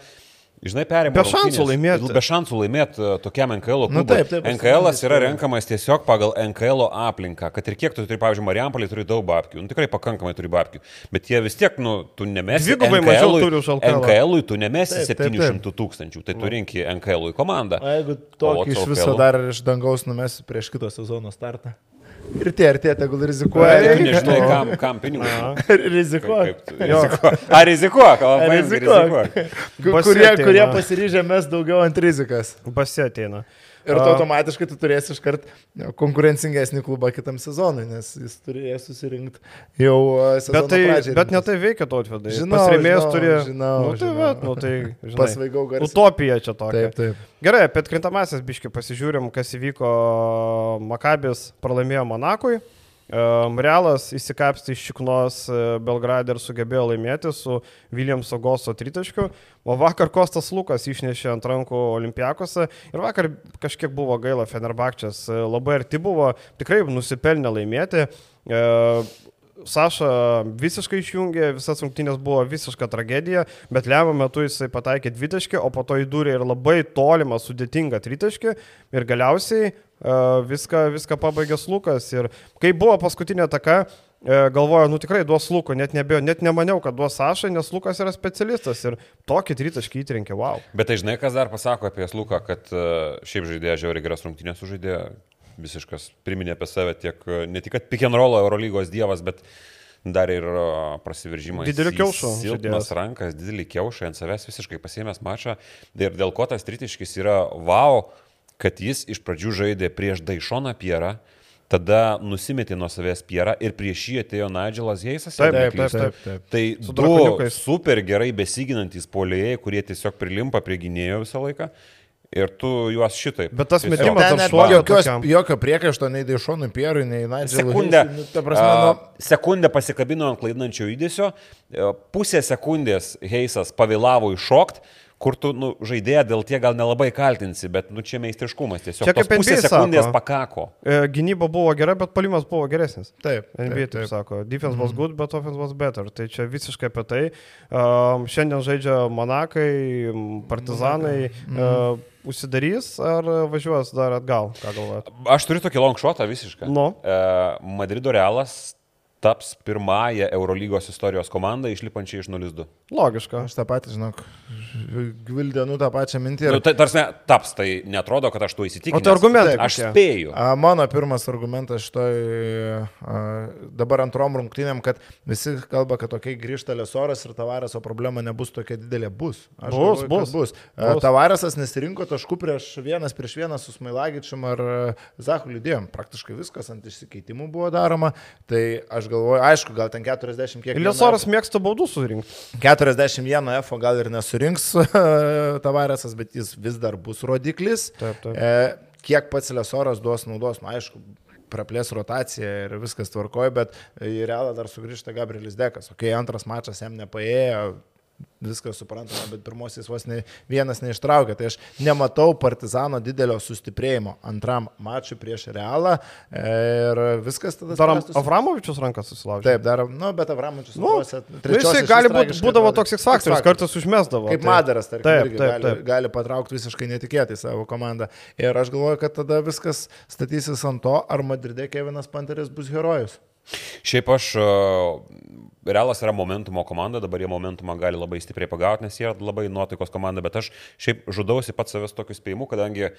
žinai, perėmė. Be šansų laimėti. Be šansų laimėti tokiam NKL Nu klubui. taip, taip, NKL yra taip. renkamas tiesiog pagal NKL aplinką. Kad ir kiek tu turi, pavyzdžiui, Marijampolį turi daug babkių. Nu, tikrai pakankamai turi babkių. Bet jie vis tiek, nu, tu nemesi. Dvigubai mažiau turi už LKL. NKL tu nemesi Taip, taip, taip. 700 tūkstančių. Tai tu rinki NKL komandą. O jeigu tokį iš viso dar iš dangaus numesi prieš kito sezono startą. Ir tie, ir tie, tegul Tu rizikuoja. nežinai, kam, kam pinigus. [laughs] Rizikuoja. Kaip tu- Rizikuok. A, rizikuok, o paimk, Rizikuok. rizikuok. Ku- Basi Kurie, kurie pasiryžę mes daugiau ant rizikas. Basi ateina. Ir tu automatiškai tu turėsi iškart konkurencingesnį klubą kitam sezonui, nes jis turės susirinkti jau a, sezono Bet, tai, pradžiai. bet ne tai veikia to atvedai. Žinau, Pasirėmėjęs žinau, turi. žinau, nu, tai, žinau. vat, nu, tai [laughs] žinai, Pasvaigau garsiai. Utopija čia tokia. Taip, taip. Gerai, apie atkrintamasis biški pasižiūrim, kas įvyko Makabis pralaimėjo Monakui. Realas įsikapstė iš šiknos e, Belgradę ir sugebėjo laimėti su Williamso Goso tritaškiu, o vakar Kostas Lukas išnešė ant rankų Olimpiakose ir vakar kažkiek buvo gaila Fenerbakčias, e, labai arti buvo, tikrai nusipelnė laimėti. E, Saša visiškai išjungė, visas rungtynės buvo visiška tragedija, bet lemiamą metu jisai pataikė dvitaškį, o po to įdūrė ir labai tolimą, sudėtingą tritaškį. Ir galiausiai viską, viską pabaigė Lukas. Ir kai buvo paskutinė taka, uh, galvoju, nu tikrai duos Luko, net, nebėjo, net nemaniau, kad duos Sašai, nes Lukas yra specialistas ir tokį tritaškį įtrinkė, wow. Bet tai žinai, kas dar pasako apie Luką, kad uh, šiaip žaidėjas žiauriai geras rungtynės sužaidė, visiškas priminė apie save tiek, uh, ne tik and roll Eurolygos dievas, bet dar ir prasiveržimą. Didelį kiaušą Silpnas rankas, didelį kiaušą ant savęs visiškai pasėmęs mačą. Ir dėl ko tas tritiškis yra wow, kad jis iš pradžių žaidė prieš Daišoną Pierą, tada nusimetė nuo savęs Pierą ir prieš jį atėjo Nigelas Heisas. Taip, taip, neklystu. taip, taip. Tai Su du super gerai besiginantis polėjai, kurie tiesiog prilimpa prie gynėjo visą laiką. Ir tu juos šitaip. Bet tas metimas net šuolio jokio priekaišto nei Daišonui Pierui, nei Nigelui. Sekundę, nu, Ta prasme, nu, sekundę pasikabino ant klaidinančio judesio, e, pusę sekundės Heisas pavėlavo iššokti, kur tu nu, žaidėją dėl tie gal nelabai kaltinsi, bet nu, čia meistriškumas. Tiesiog Čia kaip NBA sekundės sako. pakako. E, Gynyba buvo gera, bet palimas buvo geresnis. taip. NBA taip, taip sako. Defense was good, but offense was better. Tai čia visiškai apie tai. Um, šiandien žaidžia Monakai, Partizanai. Uh, užsidarys ar važiuos dar atgal? Ką galvojat? Aš turiu tokį longshotą visišką. Nu. E, Madrido Realas taps pirmąją Eurolygos istorijos komandą išlipančią iš 0-2. Logiška. Aš tą patį, žinok, gvildenų tą pačią mintį. Nu, tai tarsi taps, tai netrodo, kad aš tuo įsitikinęs. O tai argumentai Aš spėju. A, mano pirmas argumentas šitoj a, dabar antrom rungtynėm, kad visi kalba, kad tokiai grįžta Lesoras ir Tavareso problema nebus tokia didelė. Bus. Aš Bus, galvoju, bus. kad bus. Bus. Tavaresas nesirinko taškų prieš vienas prieš vieną su Smailagičium ar Zahu Lydėjom. Praktiškai viskas ant išsikeitimų buvo daroma. Tai aš galvoju, aišku, gal ten 40 kiek. Iliesoras mėgsta baudų surinkti. 41 F gal ir nesurinks [laughs] Tavaresas, bet jis vis dar bus rodiklis. Taip, taip. E, kiek pats Lesoras duos naudos, nu aišku, praplės rotaciją ir viskas tvarkoja, bet į realą dar sugrįžta Gabrielis Dekas. O kai antras mačas jam nepaėjo, viskas suprantama, bet pirmasis vos ne, vienas neištraukė. Tai aš nematau Partizano didelio sustiprėjimo antram mačui prieš realą ir viskas tada... Dar. Avramovičius rankas susilaužė. Taip, dar, nu, bet Avramovičius. Nu, nu, jisai gali būti, būdavo toks faktorius, kartais užmesdavo. Kaip tai- Madaras, tarkim, Taip, irgi taip, gali, taip. gali patraukti visiškai netikėtai savo komandą. Ir aš galvoju, kad tada viskas statysis ant to, ar Madride Kevinas Panteris bus herojus. Šiaip aš, Realas yra momentumo komanda, dabar jie momentumą gali labai stipriai pagauti, nes jie yra labai nuotaikos komanda, bet aš šiaip žudausi pats savęs tokiu spėjimu, kadangi,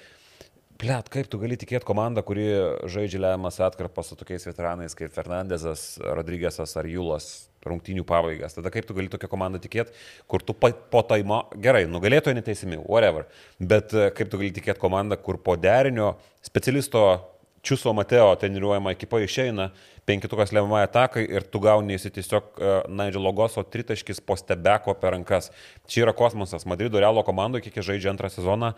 plėt, kaip tu gali tikėti komandą, kuri žaidžia lemiamas atkarpas su tokiais veteranais kaip Fernandezas, Rodrygėsas ar Julas rungtynių pabaigas. Tada kaip tu gali tokią komandą tikėti, kur tu po taimo, gerai, nugalėtojai neteisimi, whatever, bet e, kaip tu gali tikėti komandą, kur po derinio specialisto Čiuso Mateo treniruojama ekipa išeina, penkitukas lemiamai atakai ir tu gauni įsi tiesiog uh, Nigel Logoso tritaškis po stebeko per rankas. Čia yra kosmosas. Madrido Realo komandoje, kiek jie žaidžia antrą sezoną,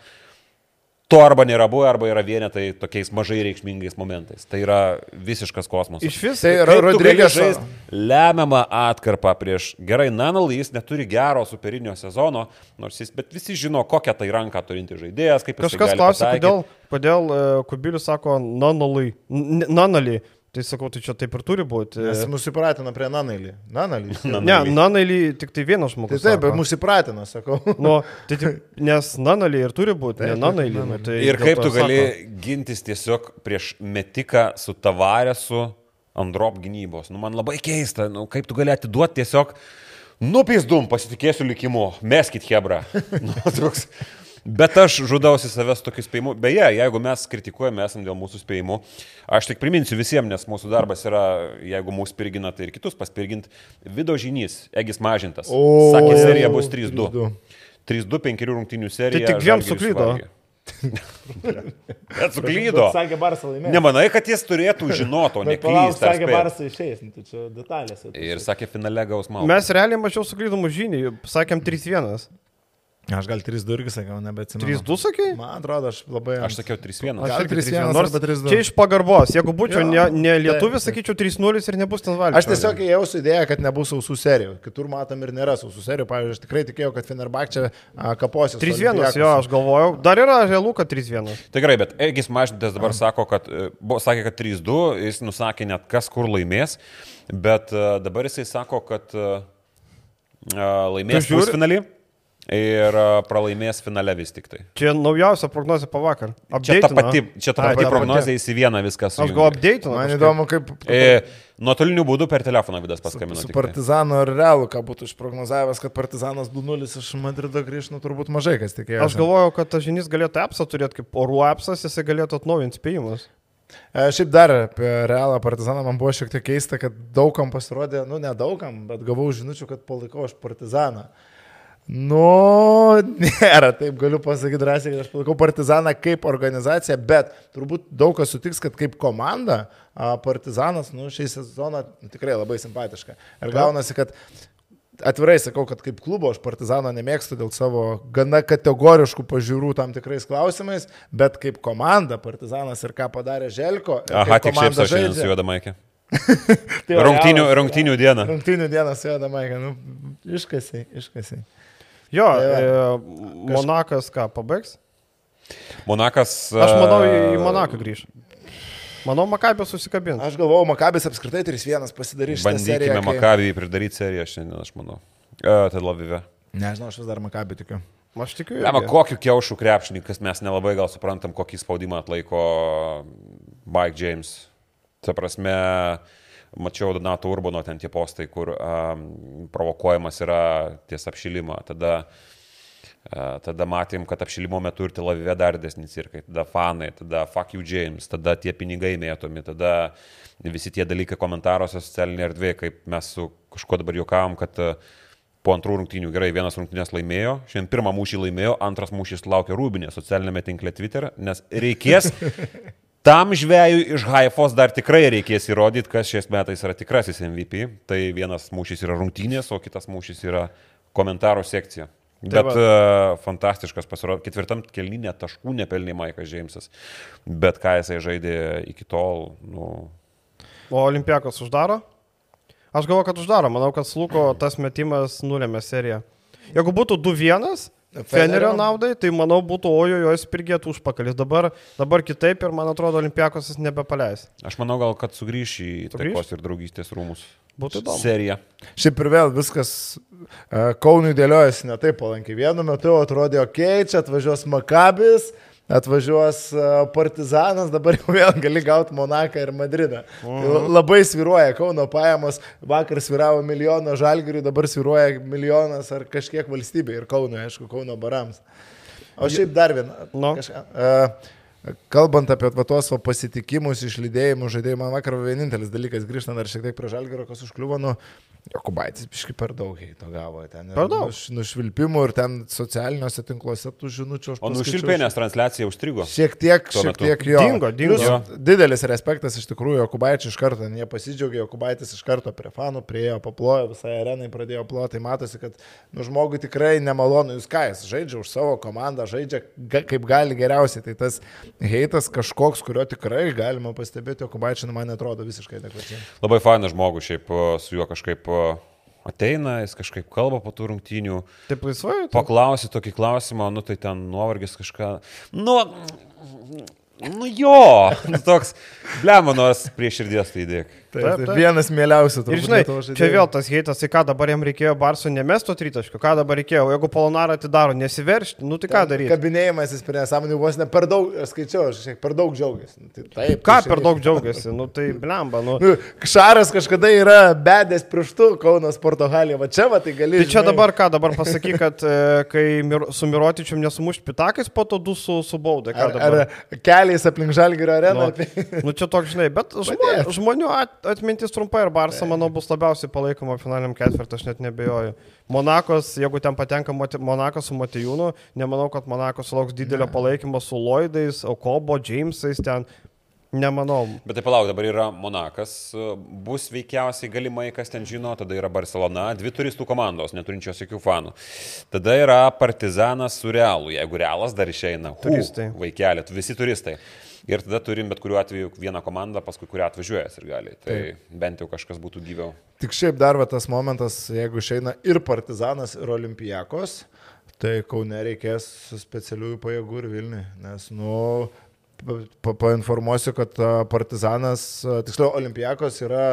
to arba nėra buvę, arba yra vienetai tokiais mažai reikšmingais momentais. Tai yra visiškas kosmosas. Iš vis. Tai Kaip tu gali Rodrygės žaist lemiamą atkarpą prieš gerai Nanalį, jis neturi gero superinio sezono, nors jis, bet visi žino, kokią tai ranką turinti žaidėjas, kaip jisai Kažkas pataikyt. kodėl, kodėl uh, Kubilius sako nanalai. N- Nanalį. Tai sakau, tai čia taip ir turi būti. Mes mūsų įpratino prie Nanalį. Nanalį. [laughs] Ne, nanalį tik tai vienas Tai žmogus. taip, bet mūsų įpratino, sakau. Nu, tai taip, nes nanalį ir turi būti, ne Nu, tai Ir kaip tu gali sako. gintis tiesiog prieš metiką su tavarėsu ant drop gynybos. Nu, man labai keista, nu, kaip tu gali atiduoti tiesiog, nupizdum, pasitikėsiu likimu, meskit Hebra. [laughs] nu, toks. Bet aš žudausi savęs tokiu spėjimu. Beje, jeigu mes kritikuojame esam dėl mūsų spėjimų, aš tik priminsiu visiems, nes mūsų darbas yra, jeigu mūsų pirgina, tai ir kitus paspirgint. Vido žinys, Egis mažintas. O, Sakė, serija bus 3-2. 3-2. 3-2 penkerių rungtynių serija. tik dviem suklydo. Bet [laughs] suklydo. Sakė Barsą laimėjo. Nemanai, kad jis turėtų žinoti, o [laughs] ne klysti. Sakė? Barsą išeis, nu, tai čia detalės. Ir sakė, finale gaus malą. Mes realiai mažiau suklydom už žynį, sakėm 3-1. Aš gal 3-2 irgi sakiau, nebeatsimenu. 3-2 sakai? Man atrodo, aš labai... Aš sakiau 3-1. Gal irgi 3-1 Nors arba 3-2. Čia iš pagarbos. Jeigu būčiau Jo, ne, ne lietuvis, taip, sakyčiau 3-0 ir nebus ten valgymo. Aš tiesiog ėjau su idėja, kad nebus sausų serijų. Kitur matom ir nėra sausų serijų. Pavyzdžiui, aš tikrai tikėjau, kad Fenerbak čia kaposis. 3-1, jo, aš galvojau. Dar yra realu, kad 3-1. Tai gerai, bet Egis Mažintas dabar sako, kad, e, buvo, sakė, kad 3-2, jis nusakė net kas kur laimės, bet e, dabar jisai sako, kad e, laimės pusfinalį ir e, pralaimės finale vis tik tai. Čia naujausia prognozija po vakar. Čia ta pati, čia ta pati prognozija įsi vieną viskas. Aš gal update. Man įdomu, kaip E, nuotoliniu būdu per telefoną vidas paskambino. su tai. Partizanu ir Realu, ką būtų išprognozavęs, kad Partizanas 2-0 iš Madrido grįžtų, nu, turbūt mažai kas tikėjo. Aš galvojau, kad tas žinys galėtų apsą turėti kaip orų apsas, jisai galėtų atnaujinti spėjimus. E, Šiaip dar apie Realą Partizaną man buvo šiek tiek keista, kad daugam pasirodė, nu nedaugam, bet gavau žinučių, kad palaikau aš Partizaną. Nu, [laughs] nėra, taip galiu pasakyti drąsiai, kad aš palaikau Partizaną kaip organizaciją, bet turbūt daug kas sutiks, kad kaip komanda Partizanas, nu, šią sezoną nu, tikrai labai simpatiška. Ir gaunasi, kad atvirai sakau, kad kaip klubo aš Partizano nemėgstu dėl savo gana kategoriškų pažiūrų tam tikrais klausimais, bet kaip komanda Partizanas ir ką padarė Želko. Aha, tik šiaip aš šiandien su juoda maikė. [laughs] Tai Rungtinių, rungtinių diena. Rungtinių dieną su juoda Maika, nu, iškasiai, iškasiai. Jo, Tai e, Monakas ką, pabaigs? Monakas. Aš manau, į, e, į Monaką grįž. Manau, Makabė susikabins. Aš galvojau, Makabis apskritai 3-1 pasidarys. Bandykime kai- Makavį pridaryti seriją šiandien, aš manau. E, Tel Avive. Nežinau, aš vis dar Makabį tikiu. Aš tikiu. Ema, irgi. kokiu kiaušų krepšininkas mes nelabai gal suprantam, kokį spaudimą atlaiko Mike James. Ta prasme, mačiau Donato Urbano ten tie postai, kur um, provokuojamas yra ties apšilimą. Tada, uh, tada matėm, kad apšilimo metu ir Tel Avive dar didesni cirkai, tada fanai, tada fuck you James, tada tie pinigai mėtomi, tada visi tie dalykai komentaruose socialinėje erdvėje, kaip mes su kažkuo dabar juokavom, kad uh, po antrų rungtynių gerai, vienas rungtynės laimėjo, šiandien pirmą mūšį laimėjo, antras mūšis laukia Rūbinė socialinėme tinkle Twitter, nes reikės tam žvėjui iš Haifos dar tikrai reikės įrodyti, kas šiais metais yra tikrasis MVP. Tai vienas mūšis yra rungtynės, o kitas mūšis yra komentarų sekcija. Bet va. uh, fantastiškas pasirodo, ketvirtam kelninė taškų nepelnė Maikas Džeimsas, bet ką jisai žaidė iki tol, nu, O Olimpiakos uždaro? Aš galvoju, kad uždaro. Manau, kad Sluko tas metimas nulėmė seriją. Jeigu būtų 2-1, Fenerio naudai, tai manau būtų ojojo spirgėtų užpakalis. Dabar, dabar kitaip ir man atrodo Olimpiakos jis nebepaleis. aš manau gal, kad sugrįš į taikos ir draugystės rūmus. Būtų įdomu. Serija. Šiaip ir vėl viskas uh, Kaunui dėliojasi ne taip palankiai. Vienu metu atrodė, okei, okay, čia atvažiuos Makabis, atvažiuos uh, Partizanas, dabar jau vėl gali gauti Monaką ir Madridą. Tai la- labai sviruoja Kauno pajamos, vakar sviravo milijoną žalgirių, dabar sviruoja milijonas ar kažkiek valstybė ir Kaunui, aišku, Kauno barams. O šiaip dar viena. Nu. Kažką, uh, Kalbant apie tuos pasitikimus, išlydėjimus, žaidėjimą, man vakar vienintelis dalykas, grįžtant dar šiek tiek prie žalgerio, kas užkliuvo, nu, Jokubaitis biškai per daug heito gavo. Ten, ir Per daug? Nuš, nušvilpimų ir ten socialiniuose tinkluose tų žinučių. aš O paskaičiau. nušilpėnės transliacija užstrigo. Šiek tiek, šiek metu. tiek jo. Dingo, dingo. Jo. Didelis respektas iš tikrųjų Jokubaičiui iš karto, jie pasidžiaugė, Jokubaitis iš karto prie fanų priejo, paplojo, visai arenai pradėjo ploti, matosi, kad nu, žmogui tikrai nemalonu, jūs ką, jis žaidžia už savo komandą, žaidžia ga, kaip gali geriausiai, tai tas heitas kažkoks, kurio tikrai galima pastebėti, Jokubaičiui, nu, man atrodo visiškai adekvačiai. Labai fainas žmogus, šiaip su juo kažkaip e, ateina, jis kažkaip kalba po tų rungtynių. Taip laisvai? Tu... Paklausi tokį klausimą, nu tai ten nuovargis kažką. Nu, nu jo, [laughs] toks, blemo, nors prie širdies tai įdėk. Tai, Taip, tai taip. vienas mieliausių Ir turbūt žinai, Lietuvos čia vėl tas heitas, tai ką dabar jam reikėjo Barso nemesto tritaškio, ką dabar reikėjo, jeigu Polonarą atidaro, nesiveršti, nu tai ką daryti? Kabinėjimasis prie nesąmonių vos ne per daug, skaičiau, aš šiek per daug džiaugiasi. Nu, tai taip, Ką tai per daug džiaugiasi, nu tai blemba, nu. Nu, Šaras kažkada yra bedės pirštų Kauno sporto halėje, va čia va tai gali. Tai čia žinai, dabar ką, dabar pasakyk, kad e, kai mir, su Mirotičium nesumušti pitakais, po to du su, su baudai. Ar, ar keliais aplink Žalgirio areną? Nu, nu čia toks, žinai, bet žmonių, žmonių at, atmintis trumpai ir Barsa, manau, bus labiausiai palaikoma finaliniam ketvirtį, aš net nebejoju. Monakos, jeigu ten patenka Monakas su Matijūnu, nemanau, kad Monakos sulauks didelio palaikymo su Lloydais, Okobo, Jamesais ten. Nemanau. Bet tai palauk, dabar yra Monakas, bus veikiausiai galimai, kas ten žino, tada yra Barcelona, dvi turistų komandos, neturinčios jokių fanų. Tada yra Partizanas su Realu, jeigu Realas dar išeina. Turistai. Vaikelė, visi turistai. Ir tada turim bet kuriuo atveju vieną komandą, paskui kurią atvažiuoja ir gali. Tai bent jau kažkas būtų gyviau. Tik šiaip dar va tas momentas, jeigu išeina ir Partizanas, ir Olimpijakos, tai kaune reikės specialiųjų pajėgų ir Vilniui. Nes, nu, pa, painformuosiu, kad Partizanas, tiksliau, Olimpijakos yra,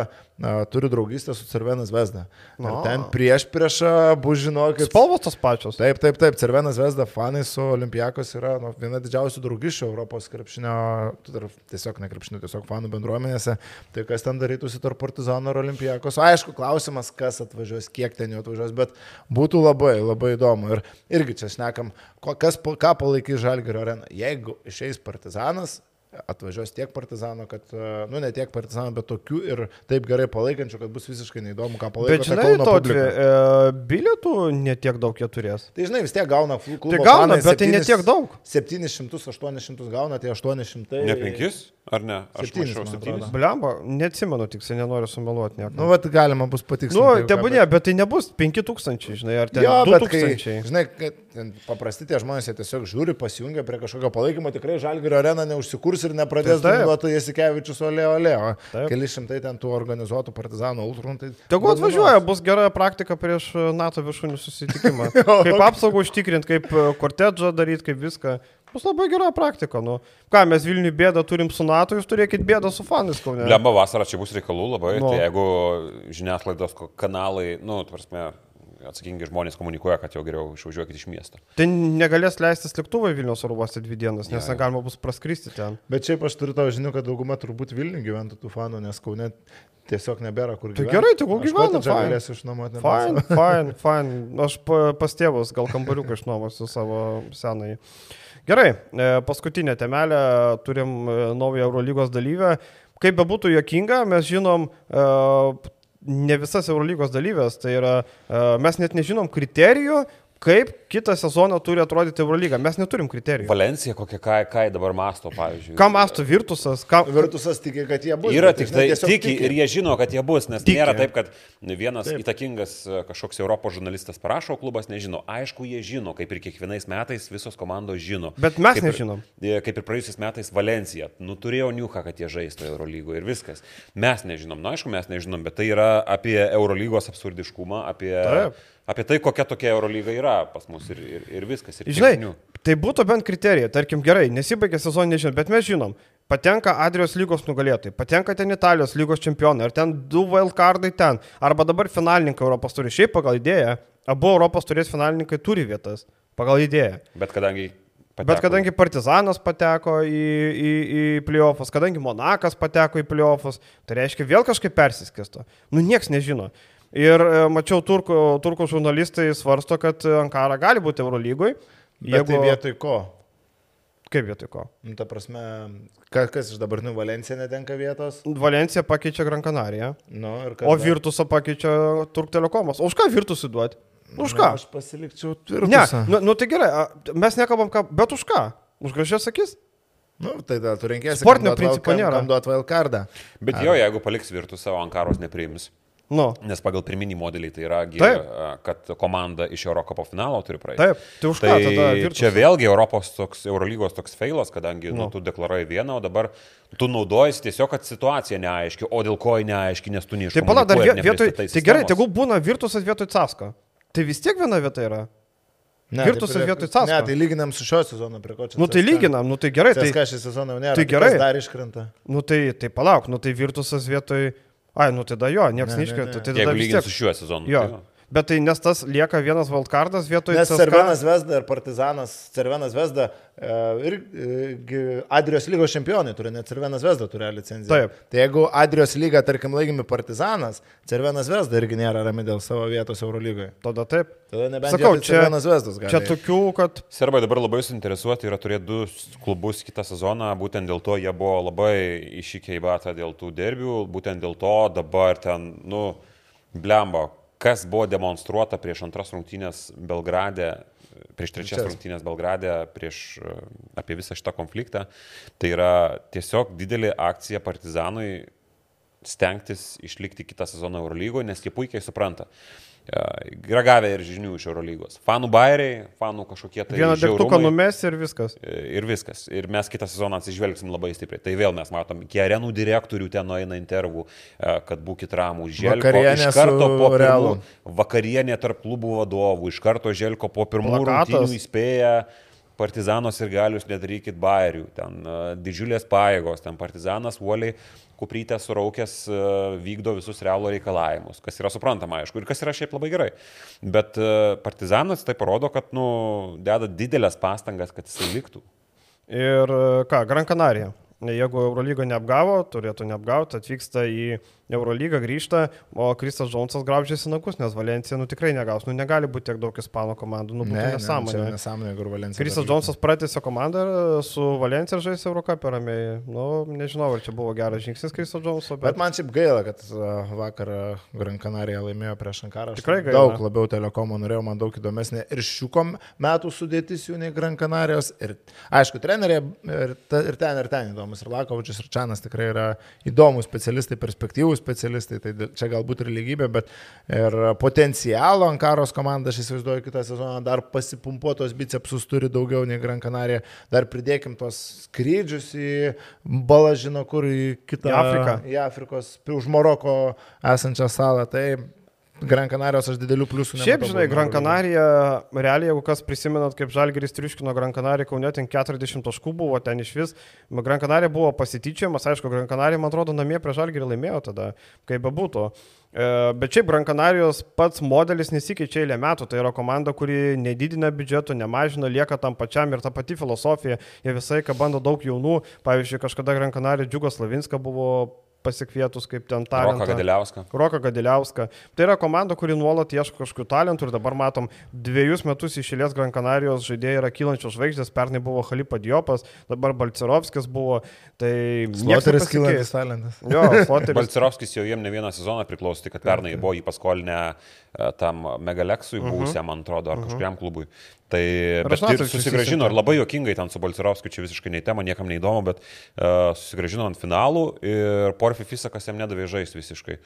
a, turi draugystę su Cervenas Vesda. Ir No. ten prieš priešą bus žinokit. Spalvos tos pačios. Taip, taip, taip, Cervenas Vesda fanai su Olimpijakos yra nu, viena didžiausių draugiščių Europos krepšinio, tiesiog ne krepšinio, tiesiog fanų bendruomenėse. Tai kas ten darytųsi tarp Partizano ir Olimpijakos? Aišku, klausimas, kas atvažiuos, kiek ten jų atvažiuos, bet būtų labai, labai įdomu. Ir irgi čia šnekam, kas, ką palaikys Žalgirio arena. Jeigu išeis Partizanas, atvažiuos tiek partizanų, kad, e, nu ne tiek partizanų, bet tokių ir taip gerai palaikančių, kad bus visiškai neįdomu, ką palaiko. Bet ta žinai, to e, bilietų netiek daug jie turės. Tai žinai, vis tiek gauna klubo. Tai gauna, fanai bet tai ne septynis- tiek daug. 700-800 gauna, tai 800. Ne penkis, ar ne? Aš Septynis, mačiau man septynis. atrodo. Blemba, neatsimenu tiksliai, nenoriu sumeluoti nieko. Nu, vat galima bus Nu, patikslinti. tebūnė, bet tai nebus 5000, žinai, ar ten Jo, bet kai, 2000. žinai, kad ten paprasti tie žmonės jie tiesiog žiūri, pasijungia prie kažkokio palaikymo, tikrai Žalgirio arena neužsikurs ir nepradės Tai duoti Jasikevičius Olė Olė, o keli šimtai ten tų organizuotų partizanų ultrų. Tai Tegu atvažiuoja, bus gera praktika prieš e, NATO viršūnių susitikimą. [laughs] kaip apsaugą užtikrinti, kaip e, kortedžą daryti, kaip viską. Bus labai gera praktika. Nu. Ką, mes Vilnių bėdą turim su NATO, jūs turėkit bėdą su fanais, ne. Lemba vasarą čia bus reikalų labai, Nu. tai jeigu žiniasklaidos kanalai, nu, tvarsime, atsakingi žmonės komunikuoja, kad jau geriau išvažiuokit iš miesto. Tai negalės leistis lėktuvai Vilnius oro uoste dvi dienas, nes jo. negalima bus praskristi ten. Bet šiaip aš turiu tavo žinių, kad dauguma turbūt Vilnių gyventų tų fanų, nes kaune tiesiog nebėra kur Tai gyventi. gerai, tegul gyvena, galėsiu išnuomoti. Fine, fine, fine. Aš pa- pas tėvus gal kambariuką išnuomosiu savo senai. Gerai, e, paskutinė temelė, turim e, naują Eurolygos dalyvę. Kaip bebūtų jokinga, mes žinom e, ne visas Eurolygos dalyvės, tai yra, e, mes net nežinom kriterijų, kaip kitą sezoną turi atrodyti Eurolyga. Mes neturim kriterijų. Valencija kokia, ką, ką dabar masto, pavyzdžiui. Ką mastų Virtusas, ką... Virtusas tiki, kad jie bus. Yra tik tai tiesiog tiki ir jie žino, kad jie bus, nes Tiki. tiki. nėra taip, kad vienas Taip. įtakingas e, kažkoks Europos žurnalistas parašo, o klubas nežino. Aišku, jie žino, kaip ir kiekvienais metais visos komandos žino. Bet mes Kaip ir- nežinom. e, Kaip ir praėjusiais metais Valencija. Nu, turėjo niuką, kad jie žaistų Eurolygoje ir viskas. Mes nežinom, na aišku, mes nežinom, bet tai yra apie Eurolygos absurdiškumą, apie, Taip. Apie tai, kokia tokia Eurolyga yra pas mus ir, ir, ir viskas. Ir Žinai, žinių. tai būtų bent kriterijai, tarkim gerai, nesibaigė sezoną, nežinom, bet mes žinom, patenka Adrijos lygos nugalėtojai, patenka ten Italijos lygos čempionai, ar ten du wildcardai ten, arba dabar finalininkai Europos turi. Šiaip pagal idėją, abu Europos turės finalininkai turi vietas, pagal idėją. Bet kadangi... Bet pateko- kadangi Partizanas pateko į, į, į playoffus, kadangi Monakas pateko į playoffus, tai reiškia vėl kažkaip persiskėsto. Nu, nieks nežino. Ir e, mačiau, turkų, turkų žurnalistai svarsto, kad Ankara gali būti Eurolygoj. Bet tai vietoj ko? Kaip vietoj ko? Nu, ta prasme, kas, kas iš dabartinių Valencija netenka vietos? Valencija pakeičia Gran Canariją, Nu, o? Virtusą pakeičia Turk Telekomas. O už ką Virtusui duoti? Už ką? Nu, aš pasilikčiau Ne, Virtusą. nu, nu tai gerai, mes nekalbam ką, bet už ką? Už gražias akis? Nu, tai tada tu renkėsi. Sportinio principo nėra. Kam duot Vailkardą? Bet jo, jeigu paliks virtus savo Ankaros nepriims. Nu, Nes pagal pirminį modelį tai yra, gi, Taip. a, kad komanda iš Eurocopo finalo turi praeiti. taip, tai už ką Tai tada Virtus? čia vėlgi Europos toks, Eurolygos toks feilas, kadangi nu. Nu. Tu deklarai vieną, o dabar tu naudojasi tiesiog, kad situacija neaiški, o dėl ko ji neaiški, nes tu neiškai. Tai pala, dar vie- vietoj, tai gerai, tegul būna Virtusas vietoj Casko. Tai vis tiek viena vieta yra. Ne, Virtusas tai vietoj Casko. Ne, tai lyginam su šio sezono prie ko čia. Nu tai CSKA. lyginam, nu tai gerai, Tai tai, ką šį sezoną jau nėra. tai kas gerai. Dar iškrenta. nu tai, tai palauk, nu tai Virtusas vietoj... Ai, nu tada jo, niekas Ne, ne, neiškrenta. ne. Tai Jeigu tada vis lyginti tiek. su šiuo sezonu. Jo. tai jo. Bet tai nes tas lieka vienas valdkardas vietoj Nes CSKA. Cervenas Vesda ir Partizanas, Cervenas Vesda e, ir e, Adrijos lygos čempionai turi, net Cervenas Vesda turi licenciją. Taip. Tai jeigu Adrijos lyga, tarkim, laimimi Partizanas, Cervenas Vesda irgi nėra rami dėl savo vietos Eurolygoje. Tada taip. Tada nebent Sakau, čia- Cervenas Vesdas gali. Čia tokių, kad... Serbai dabar labai suinteresuoti yra turėti du klubus kitą sezoną, būtent dėl to jie buvo labai iššykę į batą dėl tų derbių, būtent dėl to dabar ten, nu, blemba, kas buvo demonstruota prieš antras rungtynės Belgrade, prieš trečias Trečias. rungtynės Belgrade, prieš e, apie visą šitą konfliktą. Tai yra tiesiog didelė akcija partizanui stengtis išlikti kitą sezoną Eurolygoje, nes jie puikiai supranta. E, Yra gavę ir žinių iš Eurolygos. Fanų bairiai, fanų kažkokie tai... Vieną žiaurumai. numes ir viskas. Ir viskas. Ir mes kitą sezoną atsižvelgsim labai stipriai. Tai vėl mes matom, iki arenų direktorių ten nueina intervų, e, kad būkit ramų. Želko iš karto po Realu. vakarienė tarp klubų vadovų, iš karto Želko po pirmų rungtynių įspėja. Partizanos ir galius nedarykit bairių, ten uh, didžiulės pajėgos, ten partizanas uoliai kuprytę suraukęs uh, vykdo visus realo reikalavimus, kas yra suprantama, aišku, ir kas yra šiaip labai gerai. Bet uh, partizanas tai parodo, kad, nu, deda didelės pastangas, kad jisai liktų. Ir e, ką, Gran Canaria. Jeigu Eurolyga neapgavo, turėtų neapgauti, atvyksta į Eurolygą, grįžta, o Kristas Džonsas graužiasi nagus, nes Valencija nu tikrai negaus. Nu negali būti tiek daug ispanų komandų, nu būtų Ne, ne, čia nesąmonė. nesąmonė, kur Valencija. Kristas Džonsas pratęsė komandą su Valencija žais Eurocapė ramiai. Nu, nežinau, ar čia buvo geras žingsnis Kristas Džonso, Bet bet... man šiaip gaila, kad vakar Gran Canaria laimėjo prieš Ankarą. Tikrai gaila. Daug labiau telekomo norėjau, man daug įdomesnė ir šių metų sudėtis jų nei Gran Canarijos. Ir aišku, treneriai ir, ta, ir ten, ir ten įdomus. Ir Lakovičius, ir Čanas tikrai yra įdomus specialistai, perspektyvūs specialistai. Tai čia galbūt ir lygybė, bet ir potencialo Ankaros komanda, aš įsivaizduoju, kitą sezoną dar pasipumpuotos bicepsus turi daugiau nei Gran Canaria. Dar pridėkim tos skrydžius į Balažino, kur į kitą Į Afriką. į Afrikos, už Maroko esančią salą. Tai Gran Canarijos aš didelių pliusų Šiaip, nematau žinai, Eurolygoj. Gran Canaria, realiai, jeigu kas prisimenat, kaip Žalgeris triuškino Gran Canaria, kaunė ten 40 taškų buvo, ten iš vis. Gran Canaria buvo pasityčiamas, aišku, Gran Canaria, man atrodo, namie prie Žalgerį laimėjo tada, kaip bebūtų. E, Bet šiaip Gran Canarijos pats modelis nesikeičia eilę metų. Tai yra komanda, kuri nedidina biudžeto, nemažina, lieka tam pačiam ir ta pati filosofija. Jie visai, ką bando daug jaunų. Pavyzdžiui, kažkada Gran Canaria Džiugos Lavinska buvo pasikvietus kaip ten Roką talentą. Gadiliauską. Roką Gadiliauską. Tai yra komanda, kuri nuolat ieško kažkokių talentų ir dabar matom, dviejus metus išėlės Gran Canarijos žaidėjai yra kylančios žvaigždės, pernai buvo Halipa Diopas, dabar Balcerovskis buvo, tai... Sloteris kylantis talentas. Jo, Sloteris. Balcerovskis jau jiem ne vieną sezoną priklauso, tai kad pernai buvo jį paskolinę tam Megaleksui, buvusiam, man atrodo, ar kažkuriam klubui. Tai ir susigražino ir labai jokingai ten su Balcerovskiu, čia visiškai nei tema, niekam neįdomu, bet uh, susigražino ant finalų ir Porfi Fisakas jam nedavė žaisti visiškai.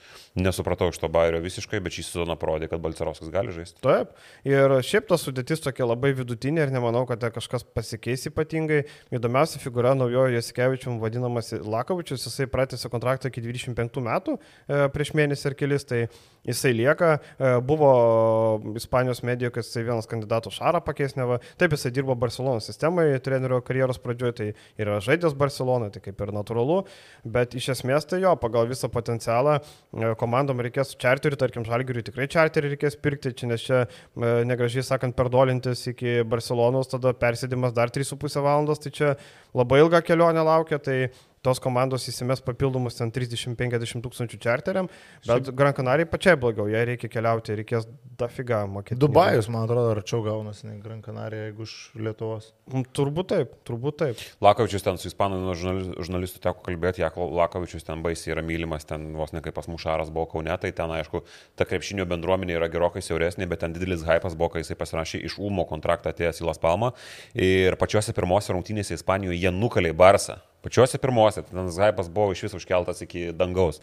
Nesupratau iš to bairio visiškai, bet šį sezoną parodė, kad Balcerovskis gali žaisti. Taip. Ir šiaip ta sudėtis tokia labai vidutinė ir nemanau, kad kažkas pasikeis ypatingai. Įdomiausia figūra naujojo Jasikevičium vadinamas Lakovičius, jisai pratęsė kontraktą iki 25 metų e, prieš mėnesį ir kelis, tai jisai lieka. E, buvo Ispanijos medijoje, kad jisai vienas kandidatų Šarą pakeis neva. Taip, jisai dirbo Barcelonos sistemoje trenerio karjeros pradžioje, tai yra žaidęs Barcelonoje, tai kaip ir natūralu, bet iš esmės tai jo, pagal visą potencialą e, komandom reikės čarterių, tarkim, Žalgiriui tikrai čarterį reikės pirkti, čia nes čia e, negražiai sakant perdolintis iki Barcelonos, tada persėdimas dar 3,5 valandos, tai čia labai ilga kelionė laukia, tai tos komandos įsimes papildomus ten 30-50 tūkstančių čarteriam, bet Gran Canaria pačiai blogiau, jai reikia keliauti, reikės dafiga mokėti. Dubajus, man atrodo, arčiau gaunasi nei Gran Canaria, jeigu iš Lietuvos. Mm, Turbūt taip, turbūt taip. Lakovičius ten su ispanų žurnali- žurnalistu teko kalbėti, Jako Lakovičius ten baisiai yra mylimas, ten vos ne kaip pas Mušaras buvo Kaune, tai ten aišku, ta krepšinio bendruomenė yra gerokai siauresnė, bet ten didelis hypas buvo, kai jisai pasirašė iš Ulmo kontraktą atėjęs į Las Palmą ir pačiuose pirmose rungtynėse Ispanijoje jie nukalė Barsą. Pačiuose pirmose, ten tas hypas buvo iš vis užkeltas iki dangaus.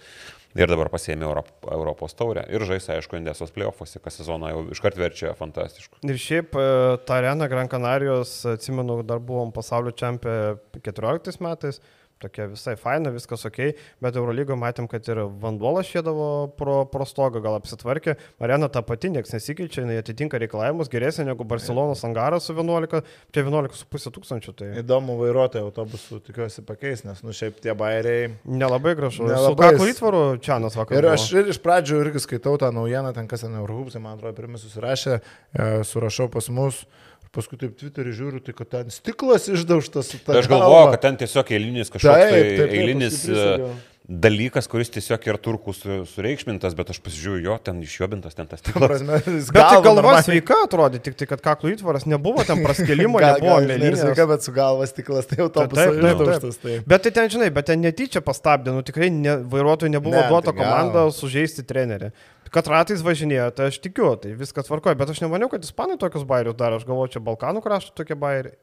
Ir dabar pasėmė Europ, Europos taurę. Ir žais, aišku, Indesos playoffuose, kas sezoną jau iškart verčia fantastišku. Ir šiaip e, ta arena Gran Canarijos, atsimenu, dar buvom pasaulio čempė 14 metais, tokia visai faina, viskas ok, bet Eurolygo matėm, kad ir vanduolas šėdavo pro, pro stogą, gal apsitvarkė, arena ta pati, niekas nesikeičia, jinai atitinka reikalavimus, geresnė negu Barcelonos angaras su 11, čia 11,5 tūkstančių, tai Įdomu vairuotojai autobusų, tikiuosi pakeis, nes, nu, šiaip tie bairiai. nelabai gražu. Nelabai Su kaklo jis- įtvaru Čianas vakar. Ir aš ir iš pradžių irgi skaitau tą naujieną, ten kas ten Eurohubsai, man atrodo, pirmi susirašė, e, surašau pas mus. ir Paskui taip Twitterį žiūriu, tai kad ten stiklas išdaužtas. Tai aš galva. galvoju, kad ten tiesiog eilinis kažkoks Taip, tai taip, taip, eilinis prisegiau. dalykas, kuris tiesiog yra turkų su, sureikšmintas, bet aš pasižiūriu, jo, ten išjobintas, ten tas Ta tikras. Bet tai galva galva sveika atrodė, tik tai, kad kaklų įtvaras nebuvo, ten praskelimo [laughs] Gal- nebuvo, gal, žinai, ir mėlynės. sveika, bet su galva stiklas, tai taip. uždaužtas. Tai. Bet tai ten, žinai, bet ten netyčia pastabdė, nu tikrai ne, vairuotojui nebuvo Ne, duota tai komanda sužeisti trenerį. Kad ratais važinėjo, tai aš tikiu, tai viskas tvarkoja, bet aš nemaniau, kad ispanai tokius bairius daro, aš galvoju, čia Balkanų krašto tokie bairiai.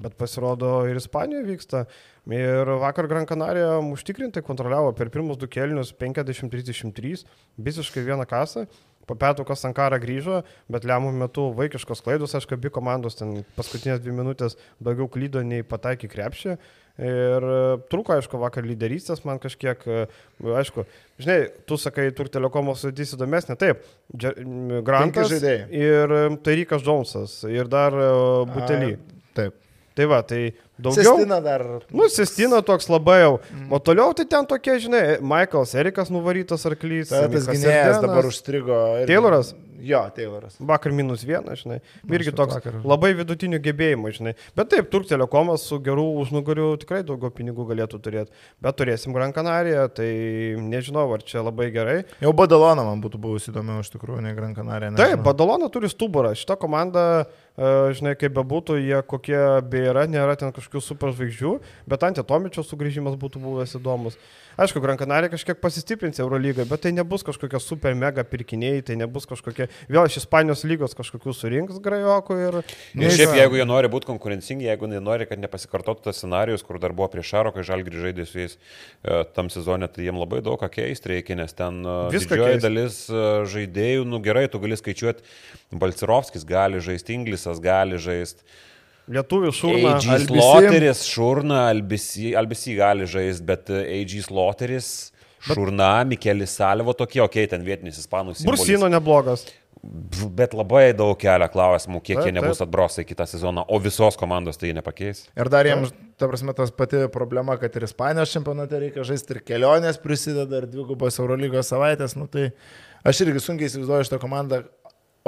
Bet pasirodo ir Ispanijoje vyksta. Ir vakar Gran Canaria užtikrintai kontroliavo per pirmus du kelnius 50-33, visiškai vieną kasą. Po pietų kas Ankara grįžo, bet lemų metu vaikiškos klaidos, aišku, abi komandos ten paskutinės dvi minutės daugiau klydo nei pataikė krepšį. Ir e, trūko, aišku, vakar lyderystės man kažkiek, e, aišku, žinai, tu sakai, tur telekomo sudėtis įdomesnė, taip, Grantas ir e, Tarikas Džonsas ir dar Butelį. Taip. Tai va, tai daugiau. Sestina dar. Nu, Sestina toks labai jau. O toliau tai ten tokie, žinai, Michaelas Erikas nuvarytas arklys. Ta, tas gynėjas dabar užstrigo. irgi- Tayloras? Jo, Tayloras. Vakar minus vienas, žinai. Irgi šiaip toks vakar. labai vidutinių gebėjimų, žinai. Bet taip, Turk Telekomas su gerų užnugariu tikrai daugiau pinigų galėtų turėti. Bet turėsim Gran Canariją, tai nežinau, ar čia labai gerai. Jau Badalona man būtų buvusi įdomiau iš tikrųjų, ne Gran Canaria. Taip, nežinau. Badalona turi stuburą. Šita komanda, e, žinai, kaip bebūtų, jie kokie be yra, nėra ten kažkokių superžvaigždžių, bet Antitomičio sugrįžimas būtų buvęs įdomus. Aišku, Gran Canaria kažkiek pasistiprins Eurolygai, bet tai nebus kažkokie super mega pirkiniai, tai nebus kažkokie, vėl iš Ispanijos lygos kažkokių surinks grajokų ir... Ir šiaip, jeigu jie nori būti konkurencingi, jeigu jie nori, kad nepasikartotų tas scenarius, kur dar buvo prieš Šaro, kai Žalgirį žaidė su jais e, tam sezonė, tai jiem labai daug ką keisti reikia, nes ten e, didžioji dalis e, žaidėjų, nu gerai, tu gali skaičiuoti, Balcirovskis gali žaisti, Inglisas gali žaisti. Lietuvių šūna. AG Albisi. Sloteris, Šurna, Albisi, Albisi gali žaisti, bet e, AG Sloteris, Šurna, Mikelis Salvo tokie, okei, okay, ten vietinis ispanų simbolis. Bursino neblogas. Bet labai daug kelia klausimų, kiek Taip, jie nebus atbrosai kitą sezoną, o visos komandos tai nepakeis. Ir dar jiems, ta prasme, tas pati problema, kad ir Ispanijos čempionate reikia žaisti ir kelionės prisideda, ir dvigubos Eurolygos savaitės. Nu, tai aš irgi sunkiai įsivaizduoju šitą komandą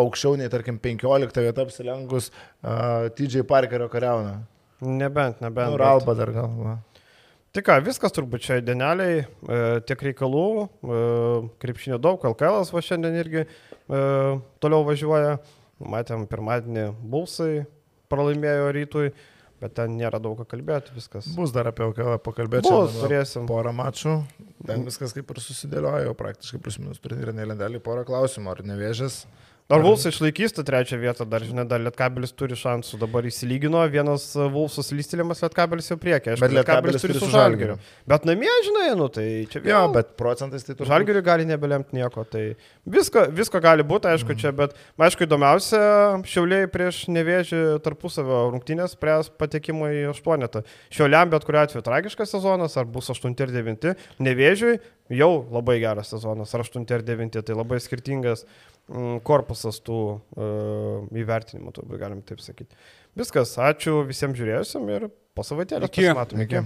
aukščiau nei, tarkim, 15 vietą apsilenkus uh, TJ Parkerio kariauną. Nebent, nebent. Nu, Ralba dar gal. Va. Tai ką, viskas turbūt čia dieneliai, e, tiek reikalų, e, krepšinio daug, LKL va šiandien irgi e, toliau važiuoja. Matėm pirmadienį Bulsai pralaimėjo rytui, bet ten nėra daug ką kalbėti, viskas. Bus dar apie OKL pakalbėti. Bus, turėsim. Porą mačų. Ten viskas kaip ir susidėliojo, praktiškai plius minus turnyrinė lentelė. Porą klausimų, ar nevėžės. Ar Vulsai išlaikys tą trečią vietą, dar žinai, dar Lietkabelis turi šansų, dabar įsilygino, vienas Vulsus lystėlimas Lietkabelis jau priekį, aišku, Bet Lietkabelis turi turi su Žalgiriu. Žalgiriu. Bet namie, žinai, nu tai čia vėl. Jo, bet procentais tai turbūt. Žalgiriui gali nebelemti nieko, tai visko, visko gali būti, aišku, čia, bet, aišku, įdomiausia, šiauliai prieš nevėžį tarpusavio rungtynės pries patekimo į aštuonetą. Šiauliam bet kuriu atveju tragiškas sezonas, ar bus 8 ir 9, nevėžiui jau labai geras sezonas, ar 8 ir 9, tai labai skirtingas mm, korpusas tų uh, įvertinimų, turbūt galim taip sakyti. Viskas, ačiū visiems žiūrėjusim ir po savaitėlės Iki. pasimatome. Iki.